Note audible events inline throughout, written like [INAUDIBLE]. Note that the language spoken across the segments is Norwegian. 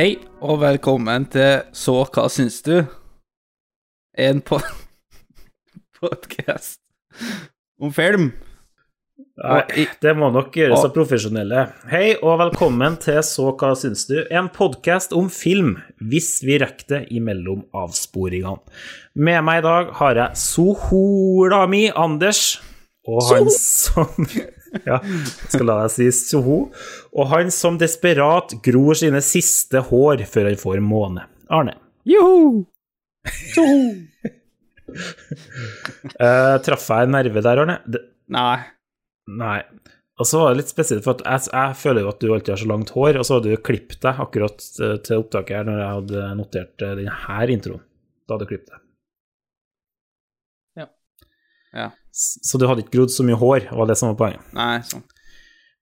Hei, og velkommen til Så hva syns du? En po [LAUGHS] podkast om film. Nei, det må nok gjøres av profesjonelle. Hei og velkommen til Så hva syns du? En podkast om film, hvis vi rekker det imellom avsporingene. Med meg i dag har jeg sohola mi, Anders, og han som [LAUGHS] Ja, skal la deg si soho. Og han som desperat gror sine siste hår før han får måne. Arne. Joho! [LAUGHS] Eh, traff jeg en nerve der, Arne? Det, Nei. Nei. Og så var det litt spesielt, for at jeg, jeg føler jo at du alltid har så langt hår, og så hadde du klippet deg akkurat eh, til opptaket her når jeg hadde notert eh, denne introen. Da hadde du klippet deg. Ja. S- Så du hadde ikke grodd så mye hår, var det som var poenget. Nei, sånn.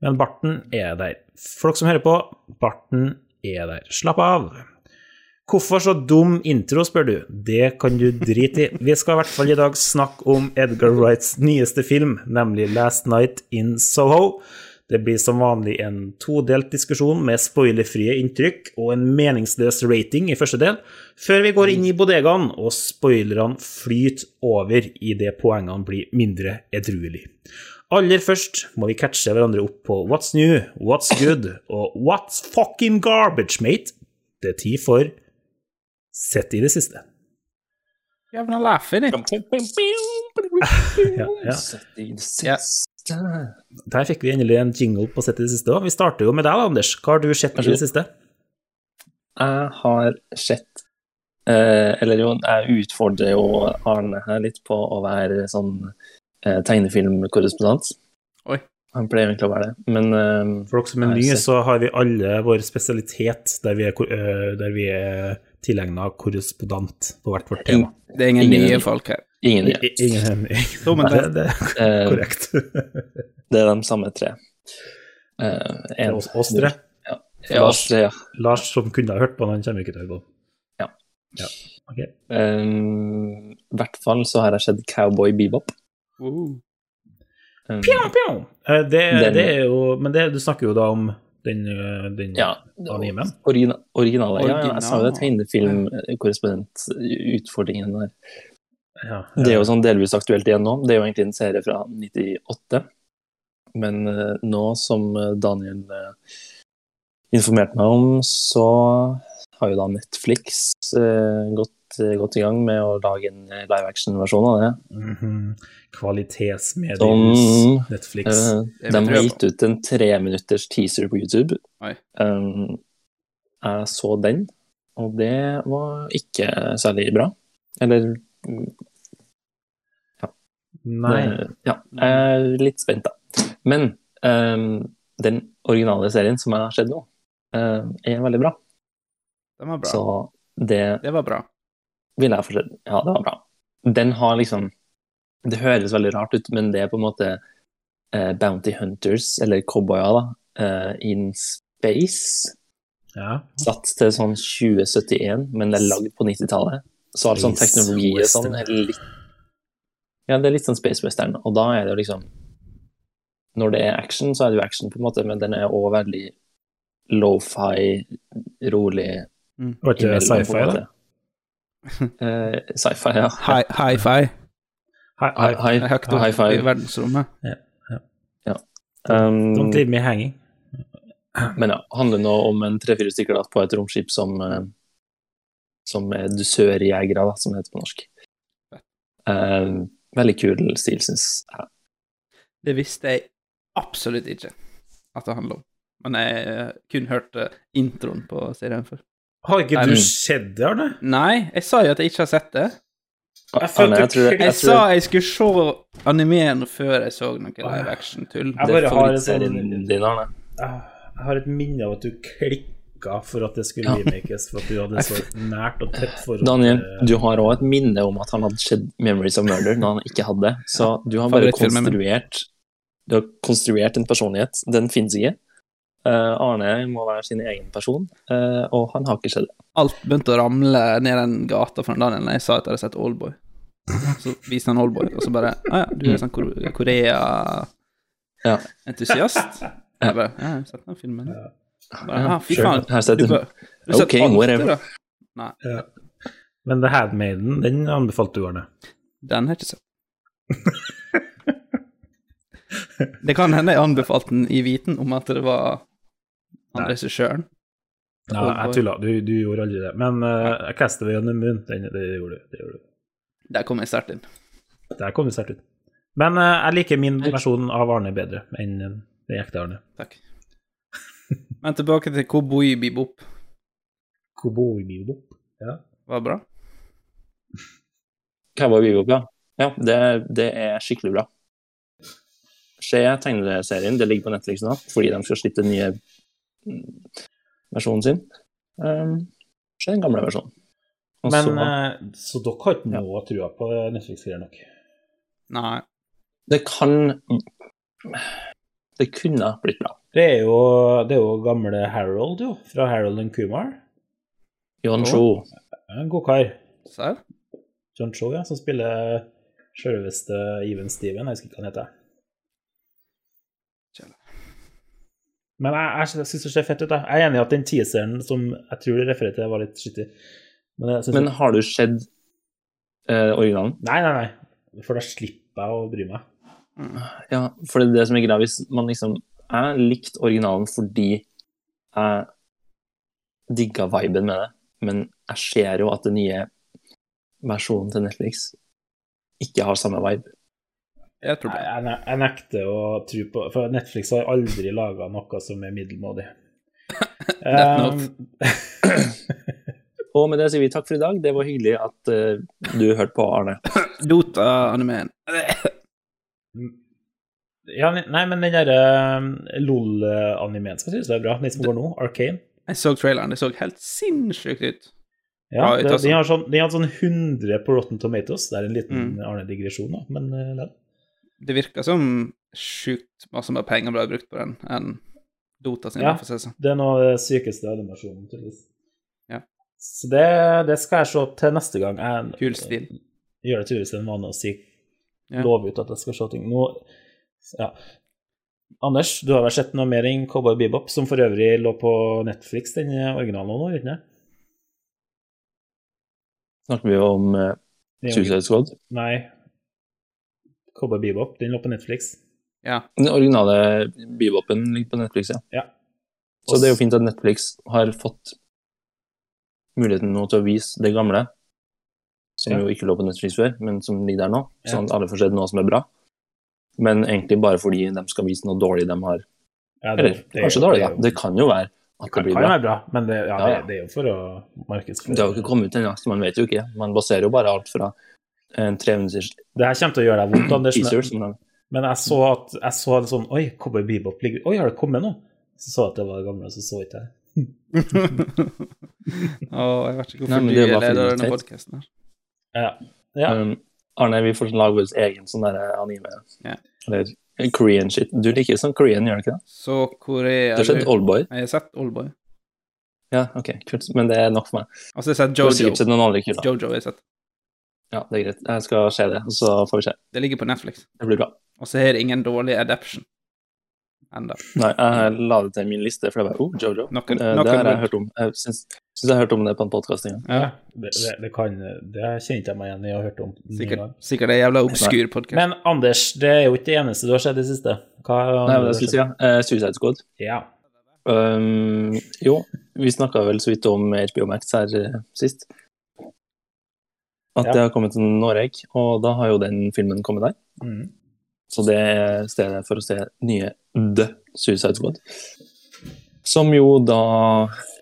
Men barten er der. Dere som hører på, barten er der. Slapp av. Hvorfor så dum intro, spør du. Det kan du drite i. Vi skal i hvert fall i dag snakke om Edgar Wrights nyeste film, nemlig Last Night in Soho. Det blir som vanlig en todelt diskusjon med spoilerfrie inntrykk og en meningsløs rating i første del, før vi går inn i bodegaen og spoilerne flyter over idet poengene blir mindre edruelig. Aller først må vi catche hverandre opp på What's new, What's good og What's fucking garbage, mate? Det er tid for Sett i det siste. Jævla laughing, [LAUGHS] Ja, ja. Der fikk vi endelig en jingle på Sett i det siste òg. Vi starter jo med deg, Anders. Hva har du sett i det siste? Jeg har sett eh, Eller jo, jeg utfordrer jo Arne her litt på å være sånn eh, tegnefilmkorrespondent. Oi. Han pleier egentlig å være det, men eh, For dere som er nye, så har vi alle vår spesialitet der vi er, øh, der vi er tilegna korrespondent på hvert vårt tema. Det er ingen Ingen- nye folk her. Ingen I- Ingen i- [LAUGHS] Jo, men det, det- er [LAUGHS] Eh, korrekt. [LAUGHS] det er de samme tre. Eh, en- Oss, oss tre. Ja, Lars, tre, ja. Lars, som kunne ha hørt på, han kommer ikke til å høre på. Ja. ja. Okay. Um, I hvert fall så har jeg sett Cowboy Bebop. Uh. Um, Pjau, pjau. Eh, Det, Den- det er jo Men det, du snakker jo da om den, den ja, animen? Origina, originale. Ja, ja, jeg sa jo det Original. tegnefilmkorrespondentutfordringen der. Ja, Det er jo sånn delvis aktuelt igjen nå. Det er jo egentlig en serie fra 98. Men eh, nå som eh, Daniel eh, informerte meg om, så har jo da Netflix gått, gått i gang med å lage en live action-versjon av det. Mhm. Kvalitetsmediehus, Som, Netflix. Uh, de har gitt ut en treminutters teaser på YouTube. Um, jeg så den, og det var ikke særlig bra. Eller mm, Nei. det- Ja, jeg er litt spent, da. Men um, den originale serien som har skjedd nå, um, er veldig bra. Den var bra. Så det Det var bra. vil jeg fortsette. Ja, det var bra. Den har liksom Det høres veldig rart ut, men det er på en måte uh, Bounty Hunters, eller cowboyer, da, uh, in space. Ja. Satt til sånn 2071, men det er lagd på 90-tallet. Så all sånn teknologi og sånn er litt Ja, det er litt sånn space western, og da er det jo liksom Når det er action, så er det jo action, på en måte, men den er òg veldig lofi, rolig Var ikke sci-fi, da? Eh, sci-fi, ja. [LAUGHS] Hi- Hi-fi. Hi-fi hi. hi- Høyt opp high ja. i verdensrommet. Um, Don't leave me hanging. Men ja, handler nå om en tre-fire stykker da, på et romskip som, eh, som er dusørjegere, da, som det heter på norsk. Eh, veldig kul stil, syns jeg. Det visste jeg absolutt ikke at det handler om. Men jeg eh, kun hørte introen på serien før. Har ikke du sett det, Arne? Nei, jeg sa jo at jeg ikke har sett det. Jeg følte Arne, jeg tror, jeg Jeg jeg sa jeg skulle se animeen før jeg så noe live action-tull. Jeg det er bare har et sånn favorittserien din, Arne. Jeg har et minne av at du klikka for at det skulle remakes, for at du hadde så [LAUGHS] nært og tett forhold Daniel, du har òg et minne om at han hadde sett 'Memories of Murder' når han ikke hadde. Så du har bare konstruert Du har konstruert en personlighet. Den finnes ikke. Uh, Arne må være sin egen person, uh, og han har ikke skjedd det. Alt begynte å ramle ned den gata fra Daniel da jeg sa at jeg hadde sett Oldboy. Så viste han Oldboy, og så bare Å ja, du er sånn Korea-entusiast? [LAUGHS] Jeg bare Ja, jeg har sett den filmen. Ja, fy faen. Her setter- Ok. Men The Handmaiden, den anbefalte du, Arne. Den har jeg ikke sett. [LAUGHS] Det kan hende jeg anbefalte den i viten om at det var han Nei. regissøren. Ja, jeg tulla, du, du gjorde aldri det. Men uh, jeg castet det gjennom munnen. Den, det gjorde du. Det gjorde du. Der kom jeg sterkt inn. Der kom du sterkt ut. Men uh, jeg liker min versjon av Arne bedre enn den ekte Arne. Takk. Men tilbake til Cowboy Bebop. Cowboy Bebop. Ja. Var det bra? Cowboy Bebop, ja. Ja, det, det er skikkelig bra. Se tegneserien, det ligger på Netflix nå, fordi de skal slippe den nye versjonen sin. Um, se den gamle versjonen. Og Men så- eh, Så dere har ikke noe trua på Netflix-greier nok? Nei. det kan Det kunne blitt bra. Det er jo, det er jo gamle Harold, jo. Fra Harold and Kumar. John Cho. En god kar. Serr? John Cho, ja, som spiller sjølveste Even Steven. Jeg husker ikke hva han heter. Men jeg, jeg syns det ser fett ut. da. Jeg er enig i at den teaseren som jeg tror du refererte til, var litt skittig. Men, jeg Men har du sett eh, originalen? Nei, nei, nei. For da slipper jeg å bry meg. Ja, for det er det som er greia. Hvis man liksom Jeg likte originalen fordi jeg digga viben med det, men jeg ser jo at den nye versjonen til Netflix ikke har samme vibe. Det Jeg, tror jeg, ne- jeg nekter å tro på For Netflix har aldri laga noe som er middelmådig. [LAUGHS] Um, Og med det sier vi takk for i dag. Det var hyggelig at uh, du hørte på, Arne. Dota-animeen. [LAUGHS] ja, nei, men den derre um, LOL-animeen skal synes det er bra. Den som går nå, Arcane. Jeg så traileren. Det så helt sinnssykt ut. Ja, det, den har sånn, de har sånn 100 på Rotten Tomatoes. Det er en liten Mm. Arne-digresjon, da, men uh. Det virker som sjukt masse mer penger ble brukt på den enn Dota sin. Ja. det sånn. Det er noe av det sykeste animasjonen, tydeligvis. Ja. Så det, det skal jeg se til neste gang. Jeg Kul stil. gjør det tydeligvis en vane å si Ja. love ut at jeg skal se ting. Nå, ja. Anders, du har vel sett noe mer enn Cowboy Bebop, som for øvrig lå på Netflix, den originalen nå, ikke sant? Snakker vi om uh, Suicide Squad? Nei. Cowboy Bebop, den lå på Netflix. Ja. Den originale bebopen ligger på Netflix, ja. Ja. Så det er jo fint at Netflix har fått muligheten nå til å vise det gamle, som Ja. jo ikke lå på Netflix før, men som ligger der nå, sånn at alle får sett noe som er bra. Men egentlig bare fordi de skal vise noe dårlig de har Ja, Eller det- det er kanskje dårlig, det da. Det kan jo være at det kan, blir kan bra. være bra, men det, ja. Det, det er jo for å markedsføre. Det har jo ikke kommet ut ennå, så man vet jo ikke. Man baserer jo bare alt fra en treminutters Det her kommer til å gjøre deg vondt, Anders. Men, men jeg så at jeg så det sånn Oi, Cowboy Bebop ligger Oi, har det kommet nå? Så så jeg at det var det gamle, så så ikke jeg. [LAUGHS] Å, jeg vet ikke hvorfor Nei, du det er leder av det denne podkasten her. Ja. ja. um, Arne, vi får lage vår egen sånn der anime. Ja. Eller Korean shit. Du liker sånn Korean, gjør du ikke det? Så Korea Du har sett Oldboy? Jeg har sett Oldboy. Ja, OK, kult. Men det er nok for meg. Altså, jeg har sett Jojo. Du har sikkert sett noen andre kule. Jojo har jeg sett. Ja, det er greit. Jeg skal se det, og så får vi se. Det ligger på Netflix. Det blir bra. Og så har det ingen dårlig adaption enda. Nei, jeg la det til min liste, for det var oh, Jojo. Noen, noen det har jeg hørt om. Jeg syns, syns jeg har hørt om det på en podkast en gang. Ja, Det, det, det kan Det kjente jeg meg igjen i og hørt om. sikkert, sikkert en jævla obskur podkast. Men Anders, det er jo ikke det eneste du har sett i det siste. Hva Nei, det jeg skulle si, ja. Eh, Suicide Squad. Ja. Um, jo, vi snakka vel så vidt om HBO Max her eh, sist. At Ja. det har kommet til Norge, og da har jo den filmen kommet der. Mm. Så det er stedet for å se nye The Suicide Squad. Som jo da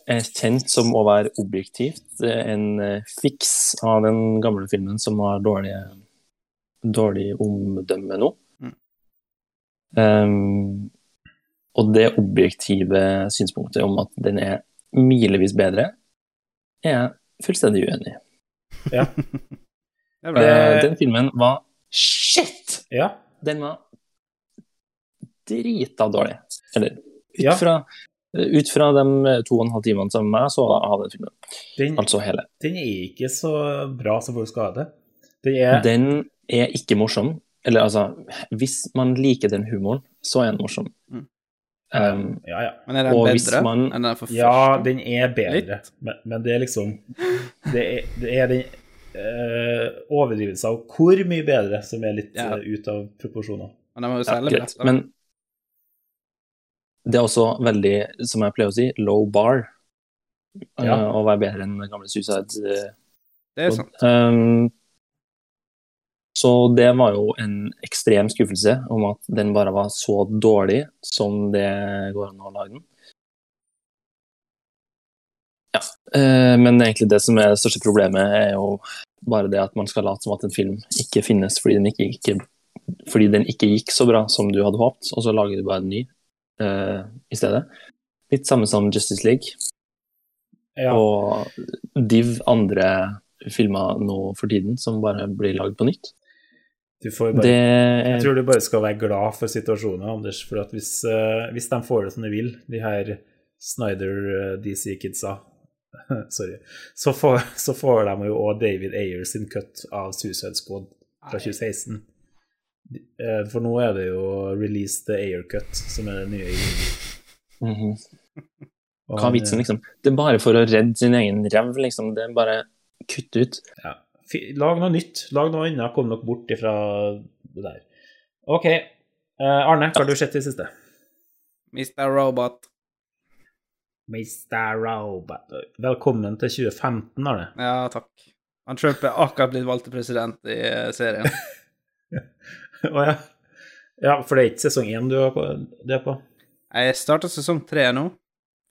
er kjent som å være objektivt. Er en eh, fiks av den gamle filmen som har dårlig, dårlig omdømme nå. Mm. Um, og det objektive synspunktet om at den er milevis bedre, er jeg fullstendig uenig i. Ja. [LAUGHS] Det bra. Eh, den filmen var shit! ja. Den var drita dårlig. Eller ut Ja. fra, ut fra de to og en halv timene som jeg så av den filmen. Den, Altså hele. den er ikke så bra som folk skal ha det. Den er Den er ikke morsom. Eller altså, hvis man liker den humoren, så er den morsom. Mm. Um, Ja, ja. Men er den Og bedre man- enn den for Ja, den er bedre, men, men det er liksom Det er, det er den eh, overdrivelse av hvor mye bedre som er litt Ja. eh, ut av proporsjoner. Men de må jo ja, selge greit. Men det er også veldig, som jeg pleier å si, low bar. eh, Ja. Å være bedre enn den gamle Suicide Det er sant. Um, så det var jo en ekstrem skuffelse om at den bare var så dårlig som det går an å lage den. Ja, eh, men egentlig det som er det største problemet, er jo bare det at man skal late som at en film ikke finnes fordi den ikke, ikke, fordi den ikke gikk så bra som du hadde håpet, og så lager du bare en ny uh, i stedet. Litt samme som Justice League Ja, og div andre filmer nå for tiden som bare blir lagd på nytt. du får bare, Det jeg tror du bare skal være glad for situasjonen, Anders. For at hvis, eh, hvis de får det som de vil, de her Snyder DC-kidsa [LAUGHS] Sorry. Så får, så får de jo òg David Ayer sin cut av Suicide Squad fra 2016. Eh, For nå er det jo Release the Ayer cut som er det nye. Mm -hmm. Og Hva er vitsen, liksom? Det er bare for å redde sin egen rev, liksom. Det er bare kutt ut. Ja. Lag noe nytt. Lag noe annet. Kom dere bort ifra det der. OK. Eh, Arne, hva har du sett i det siste? Mr. Robot. Mr. Robot. Velkommen til 2015, Arne. Ja, takk. Han Trump er akkurat blitt valgt til president i eh, serien. [LAUGHS] Å ja. Ja, for det er ikke sesong én du er på- du er på? Jeg starta sesong tre nå,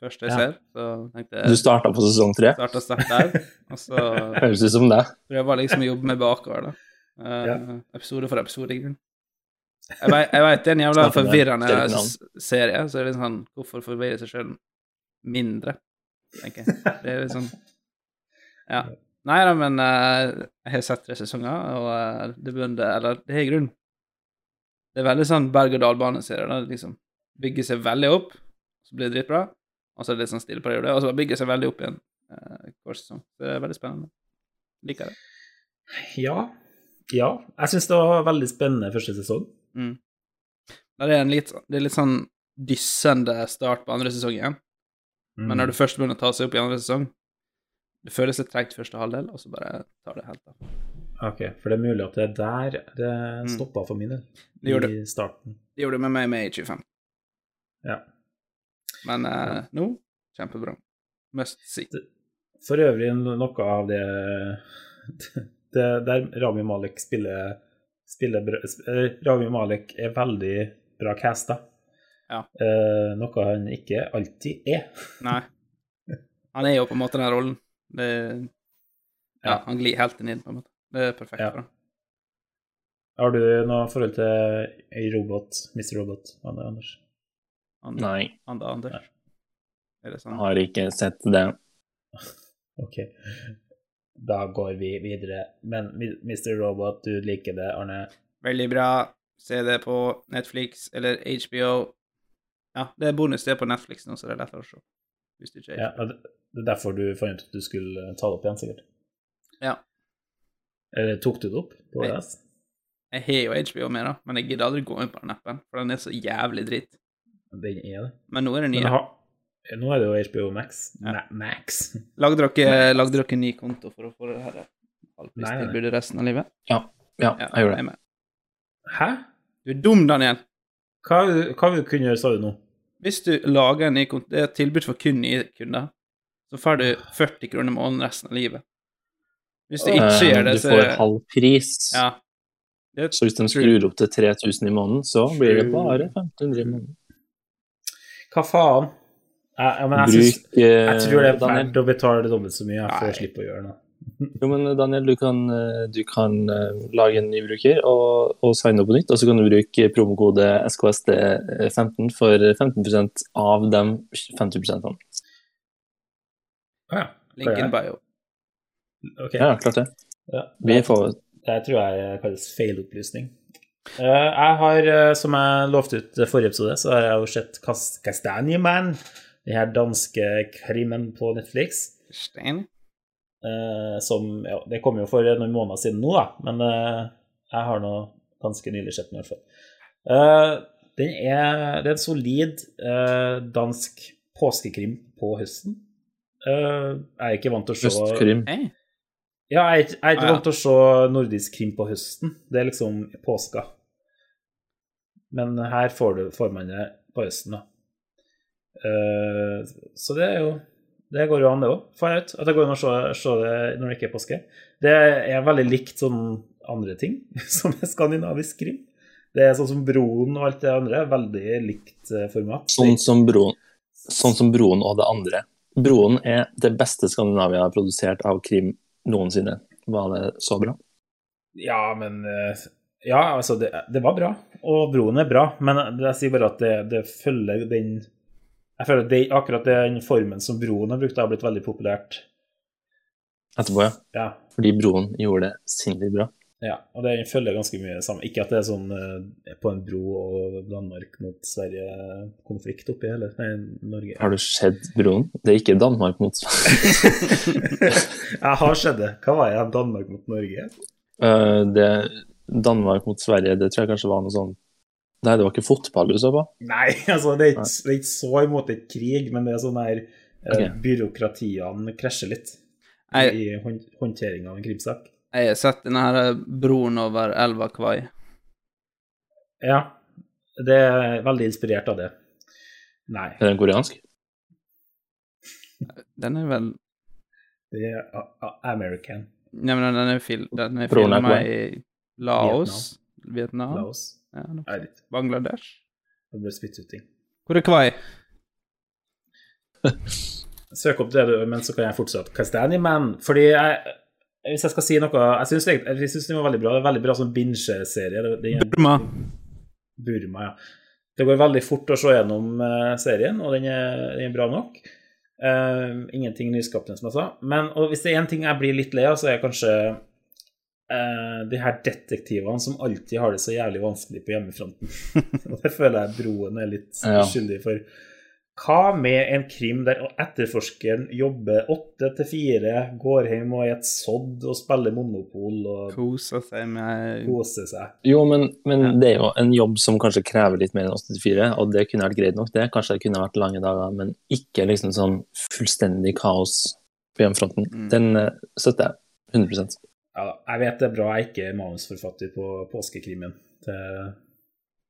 første jeg Ja. ser. Så tenkte Du jeg starta på sesong tre. starta sterkt der. Og så [LAUGHS] Høres ut som det. prøver jeg liksom å jobbe meg bakover, da. Uh, Ja. Episode for episode. i grunnen. Jeg vet, det er en jævla forvirrende serie, så det er litt sånn Hvorfor forvirre seg sjøl mindre, tenker jeg. Det er sånn [LAUGHS] Ja. Nei da, men uh, jeg har sett tre sesonger, og uh, det begynner Eller det er i grunnen Det er veldig sånn berg-og-dal-bane-serie. det Liksom bygger seg veldig opp, så blir det dritbra, og så er det litt sånn stille periode, og så bygger seg veldig opp igjen uh, hver sesong. Så det er veldig spennende. Liker det. Ja. Ja. Jeg syns det var veldig spennende første sesong. Mm. Det er, en litt, det er litt sånn dyssende start på andre sesong igjen. Mm. Men når du først begynner å ta seg opp i andre sesong Det føles litt tregt første halvdel, og så bare tar det helt av. Ok, for det er mulig at det er der det Mm. stoppa for min del. Det gjorde I starten. Det gjorde det med meg med i 25. Ja. Men eh, nå kjempebra. Must see. For øvrig noe av det, [LAUGHS] det Der Rami Malek spiller, spiller eh, Rami Malek er veldig bra casta. Ja. Eh, noe han ikke alltid er. Nei. Han er jo på en måte den rollen. Det, ja, Ja. han glir helt inn i den, på en måte. Det er perfekt Ja. for ham. Har du noe forhold til Robot, Mr. Robot, Anders? Han, Nei, Ander, Anders. Nei. Er det sånn? har ikke sett det. [LAUGHS] Ok. Da går vi videre. Men Mr. Robot, du liker det, Arne? Veldig bra. Se det på Netflix eller HBO. Ja, det er bonus det er på Netflix nå, så det er lettere å se. Hvis du ikke er Ja, det er derfor du fant ut at du skulle ta det opp igjen, sikkert? Ja. Eller tok du det opp på Nei. DS? Jeg har jo HBO med, da, men jeg gidder aldri gå inn på den appen, for den er så jævlig dritt. Den er det. Men nå er det nye. nå er det jo HBO Max. Ja. Ma Max. Lagde dere, lagde dere ny konto for å få det her halvpristilbudet resten av livet? Ja, jeg gjorde jeg er det. med. Hæ? Du er dum, Daniel. Hva, hva vi du kunne gjøre, sa du nå? Hvis du lager en ny konto, det er et tilbud for kun nye kunder, så får du 40 kroner i måneden resten av livet. Hvis du ikke Eh, gjør det, så Du så får halv pris. Ja. Det, Så hvis de skrur opp til 3000 i måneden, så blir det bare 1500 i måneden. Hva faen? Ja, men jeg, Bruk synes, jeg tror det er verdt å betale dobbelt så mye for å slippe å gjøre noe. Jo, men Daniel, du kan, eh, du kan eh, lage en ny bruker og, og signe opp på nytt, og så kan du bruke promokode SKSD15 for 15% av de 50 -ene. Ah, ja. Linken bio. Okay. Ja, klart det. Ja. Vi får Det tror jeg kalles feilopplysning. Eh, jeg har, som jeg lovte ut forrige episode, så har jeg jo sett Kastanjeman, den her danske krimen på Netflix. Stein. Eh, som ja, Det kom jo for noen måneder siden nå, da, men eh, jeg har nå ganske nylig sett den i hvert fall. Eh, den er, det er en solid eh, dansk påskekrim på høsten. Eh, jeg er ikke vant til å se Høstkrim. Ja, jeg er, ikke- jeg er ikke Ah, ja. vant til å se nordisk krim på høsten. Det er liksom påska. Men her får, du, får man det på høsten, da. Eh, så det er jo Det går jo an, det òg. Får jeg ut. At det går an å se, se det når det ikke er påske. Det er veldig likt sånn andre ting [LAUGHS] som er skandinavisk krim. Det er sånn som Broen og alt det andre. Veldig likt eh, format. Sånn som broen, sånn som broen og det andre. Broen er det beste Skandinavia har produsert av krim noensinne. Var det så bra? Ja, men eh, Ja, altså, det, det var bra. Og broen er bra, men jeg sier bare at det, det følger den Jeg føler at det, akkurat den formen som broen har brukt, har blitt veldig populært. Etterpå, ja. Ja. Fordi broen gjorde det sinnssykt bra. ja og det følger ganske mye sammen. Ikke at det er sånn eh, på en bro og Danmark mot Sverige-konflikt oppi hele Nei, Norge. Har du sett broen? Det er ikke Danmark mot Sverige. [LAUGHS] jeg har sett det. Hva var det? Danmark mot Norge? Uh, det, Danmark mot Sverige, det tror jeg kanskje var noe sånn Nei, det var ikke fotball du så på? Nei, [LAUGHS] altså, det er ikke, det er ikke så i måte krig, men det er sånn her okay. Ok. Byråkratiene krasjer litt Jeg, i hånd, håndtering av en krimsak. jeg har sett den her broren broen over elva Kvai. Ja, det er veldig inspirert av det. Nei, Er den koreansk? Den er vel det er American. Nei, men den er, fil, den er filma i Laos, Vietnam, Laos. Ja, Nei, litt. Bangladesh. Det blir spytt ut ting. Hvor er Kvai? [LAUGHS] Søk opp det, du, men så kan jeg fortsette. kaste den i man. Fordi jeg, hvis jeg skal si noe Jeg syns den var veldig bra. Det er veldig bra sånn binge-serie. Er- Burma. Burma, ja. Det går veldig fort å se gjennom eh, serien, og den er, den er bra nok. Uh, ingenting nyskapende, som jeg sa. Men og hvis det er én ting jeg blir litt lei av, så er kanskje eh, de her detektivene som alltid har det så jævlig vanskelig på hjemmefronten. [LAUGHS] og det føler jeg Broen er litt Ja. skyldig for. Hva med en krim der etterforskeren jobber åtte til fire, går hjem og er et sodd og spiller Monopol og Koser seg med koser seg? Jo, men, men Ja. det er jo en jobb som kanskje krever litt mer enn 84, og det kunne vært greit nok, det. Kanskje det kunne vært lange dager, men ikke liksom sånn fullstendig kaos på hjemmefronten. Mm. Den eh, støtter jeg 100 Ja, da. jeg vet det er bra jeg ikke er manusforfatter på påskekrimen til,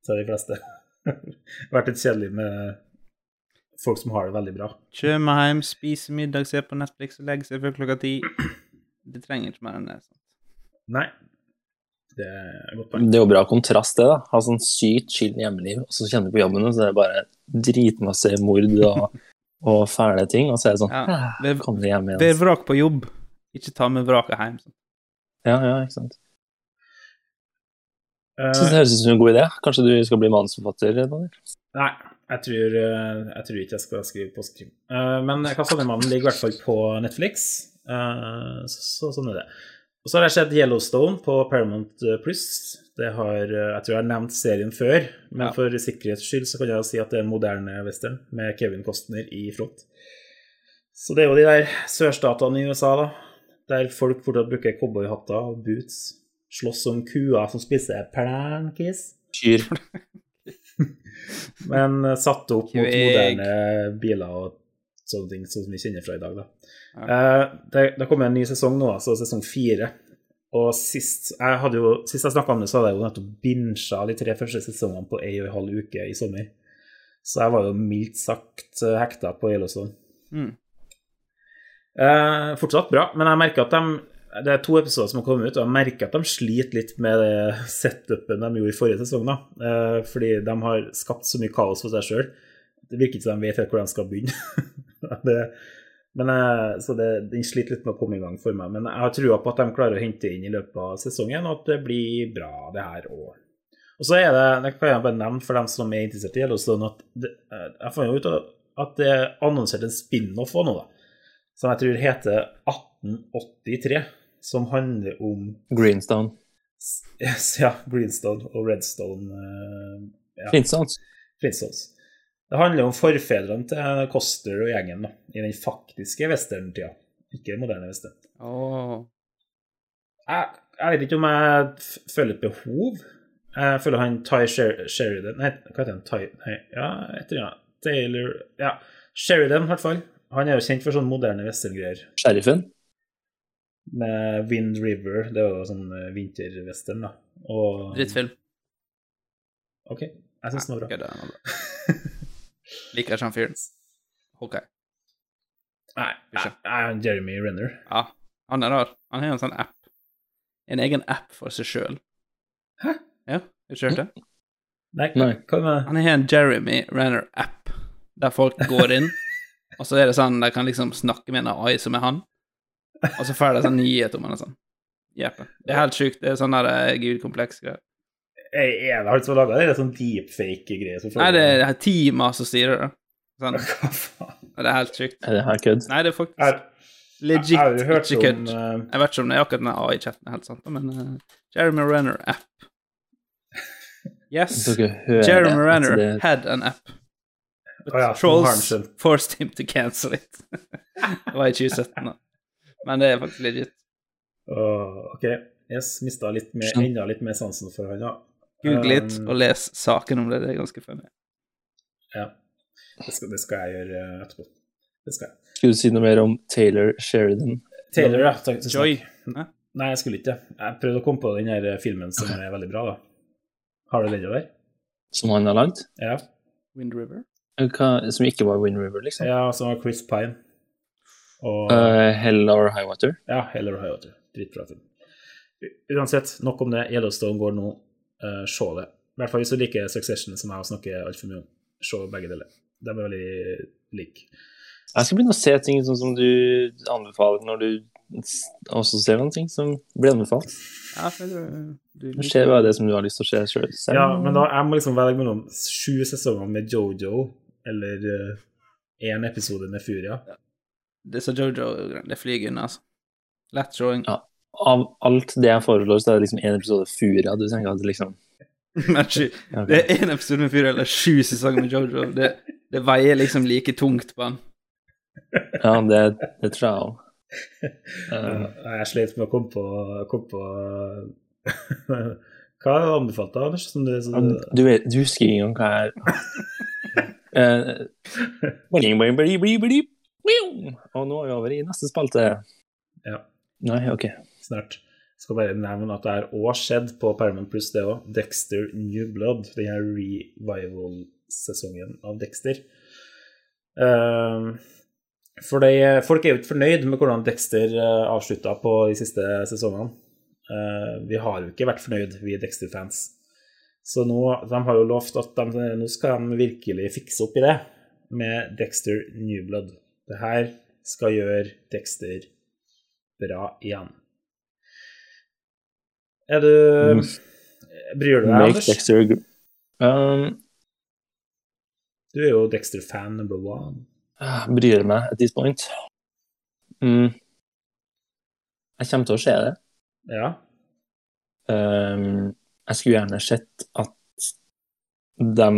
til de fleste. det [LAUGHS] har vært litt kjedelig med folk som har det veldig bra. Kjøme hjem, spise middag, se på Netflix og legge seg før klokka ti. Det trenger ikke mer enn det. sant? Nei, det er godt poeng. Det er jo bra kontrast, det. da. Ha sånn sykt chill hjemmeliv, og så kjenner du på jobben, og så er det bare dritmasse mord og, [LAUGHS] og fæle ting, og så er det sånn Ja. «Ah, Kom deg hjem Vær vrak på jobb, ikke ta med vraket hjem. sant? Ja, ja, ikke sant. Eh, Så det høres ut som en god idé. Kanskje du skal bli manusforfatter? Nei, jeg tror, eh, jeg tror ikke jeg skal skrive på Eh, men Kastanjemannen ligger i hvert fall på Netflix, så, så sånn er det. Og så har jeg sett Yellowstone på Paramount Plus. Det har, jeg tror jeg har nevnt serien før, men Ja. for sikkerhets skyld så kan jeg si at det er en moderne western med Kevin Costner i front. Så det er jo de der sørstatene i USA, da, der folk fortsatt bruker cowboyhatter og boots, slåss om kuer som spiser plankis, Kyr. [LAUGHS] men eh, satt opp mot moderne biler og sånne ting, sånn som vi kjenner fra i dag, da. Eh, det, det kommer en ny sesong nå, altså sesong fire. Og sist jeg, hadde jo, sist jeg snakka om det, så hadde jeg jo nettopp binsja de tre første sesongene på ei og en halv uke i sommer. Så jeg var jo mildt sagt eh, hekta på Yellowstone. Mm. Eh, fortsatt bra, men jeg merker at de det er to episoder som har kommet ut, og jeg merker at de sliter litt med det setupen de gjorde i forrige sesong. da, eh, Fordi de har skapt så mye kaos for seg sjøl. Det virker ikke som de vet helt hvor de skal begynne. [LAUGHS] det, men, eh, så det, Den sliter litt med å komme i gang for meg. Men jeg har trua på at de klarer å hente inn i løpet av sesongen, og at det blir bra, det her òg. Og så er det, det kan jeg bare nevne for dem som er interessert i Yellowstone, at det, eh, jeg fant jo ut at det er annonsert en spin-off òg nå, da. Som jeg tror heter 1883. Som handler om Greenstone. ja, Greenstone og Redstone. eh, Ja, Flintstones. Flintstones. Det handler om forfedrene til Coster og gjengen da, i den faktiske westerntida, ikke moderne western. Oh. Jeg, jeg vet ikke om jeg føler et behov Jeg føler han Ty Sher Sheridan Nei, hva heter han? Ty Nei, ja, etter ja. Taylor Ja, Sheridan, i hvert fall. Han er jo kjent for sånne moderne westerngreier. Sheriffen? Med Wind River, det er jo sånn eh, vinterwestern, da. Og Drittfilm. OK, jeg syns den var bra. Kødda, den var bra. [LAUGHS] Liker ikke han fyren. OK. Nei, nei, Jeremy Renner. Ja, han er rar. Han har en sånn app. En egen app for seg sjøl. Hæ? Ja, har du ikke hørt det? Nei. hva med Han har en Jeremy Renner-app, der folk går inn, [LAUGHS] og så er det sånn de kan liksom snakke med en AI som er han, og så får de sånn nyhet om han og sånn. Jeppe. Det er helt sjukt. Det er sånn der eh, gudkompleks greier. Er er det han som har laga det? Er det sånn deepfake-greier? Nei, det er er som styrer det. Sånn. [LAUGHS] Hva faen? Det er helt sjukt. Er det her kødd? Nei, det er faktisk jeg legit er, ikke kødd. eh, Jeg vet ikke om det er akkurat den AI-chatten er helt sant, men uh, Jeremy Renner-app. [LAUGHS] Yes. Jeremy Renner det- had an app. But Å ja, trolls forced him to cancel it. [LAUGHS] det var i 2017, da. Men det er faktisk legit. Åh, OK. Yes, mista litt mer, enda litt mer sansen for han, da. Google litt Um, og les saken om det. Det er ganske funny. Ja. Det skal, det skal jeg gjøre eh, etterpå. Det skal jeg. Skulle du si noe mer om Taylor Sheridan? Taylor, ja. Takk, Joy. Nei? Nei, jeg skulle ikke det. Jeg prøvde å komme på den her filmen som er veldig bra, da. Har du den der? Som han har lagd? Ja. Wind River. Hva, som ikke var Wind River, liksom? ja som var Chris Pine. Og uh, Hell or High Water? Ja, Hell or High Water. Dritbra film. Uansett, nok om det. Yellowstone går nå. Uh, se det. I hvert fall hvis du liker Succession, som jeg snakker altfor mye om. Se begge deler. De er veldig like. Jeg skal begynne å se ting sånn som du anbefaler når du også ser noen ting som blir anbefalt. Ja, for du, du Du ser bare det som du har lyst til å se sjøl. Ja, men da jeg må liksom velge mellom sju sesonger med Jojo eller én episode med Furia. Det sa så Jojo Det flyger unna, altså. Lett showing. Ja. Av alt det jeg foreslår, så er det liksom én episode Furia. Du tenker at liksom. [LAUGHS] Det er én episode med Furia eller sju sesonger med Jojo. Det, det veier liksom like tungt på han. Ja, det, det tror jeg òg. Uh, [LAUGHS] jeg slet med å komme på, kom på [LAUGHS] Hva anbefalte jeg, Anders? Som du, Du, vet, du husker ikke engang hva jeg er Og nå er vi over i neste spalte. Ja. Nei, OK. snart. Skal bare nevne at det er òg skjedd på Paramount Plus, det òg. Dexter New Blood, den her revival-sesongen av Dexter. Um, for de, folk er jo ikke fornøyd med hvordan Dexter uh, avslutta på de siste sesongene. Uh, vi har jo ikke vært fornøyd, vi Dexter-fans. Så nå, de har jo lovt at de, nå skal de virkelig fikse opp i det med Dexter New Blood. Det her skal gjøre Dexter bra igjen. Er du Bryr du deg, Make Anders? Dexter um, Du er jo Dexter-fan number one. jeg Bryr meg at this point. Mm. Jeg kommer til å se det. Ja. Um, jeg skulle gjerne sett at de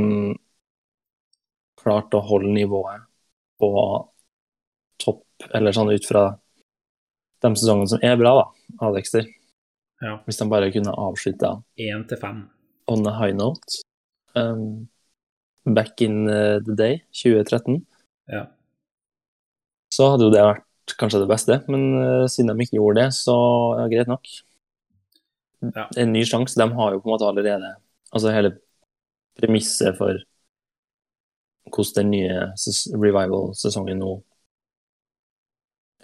klarte å holde nivået på topp, eller sånn ut fra de sesongene som er bra, da, av Dexter. Ja. Hvis de bare kunne avslutta Én til fem. on a high note. Um, back in uh, the day, 2013, Ja. så hadde jo det vært kanskje det beste, men uh, siden de ikke gjorde det, så ja, greit nok. Ja. En ny sjanse. De har jo på en måte allerede Altså hele premisset for hvordan den nye revival-sesongen nå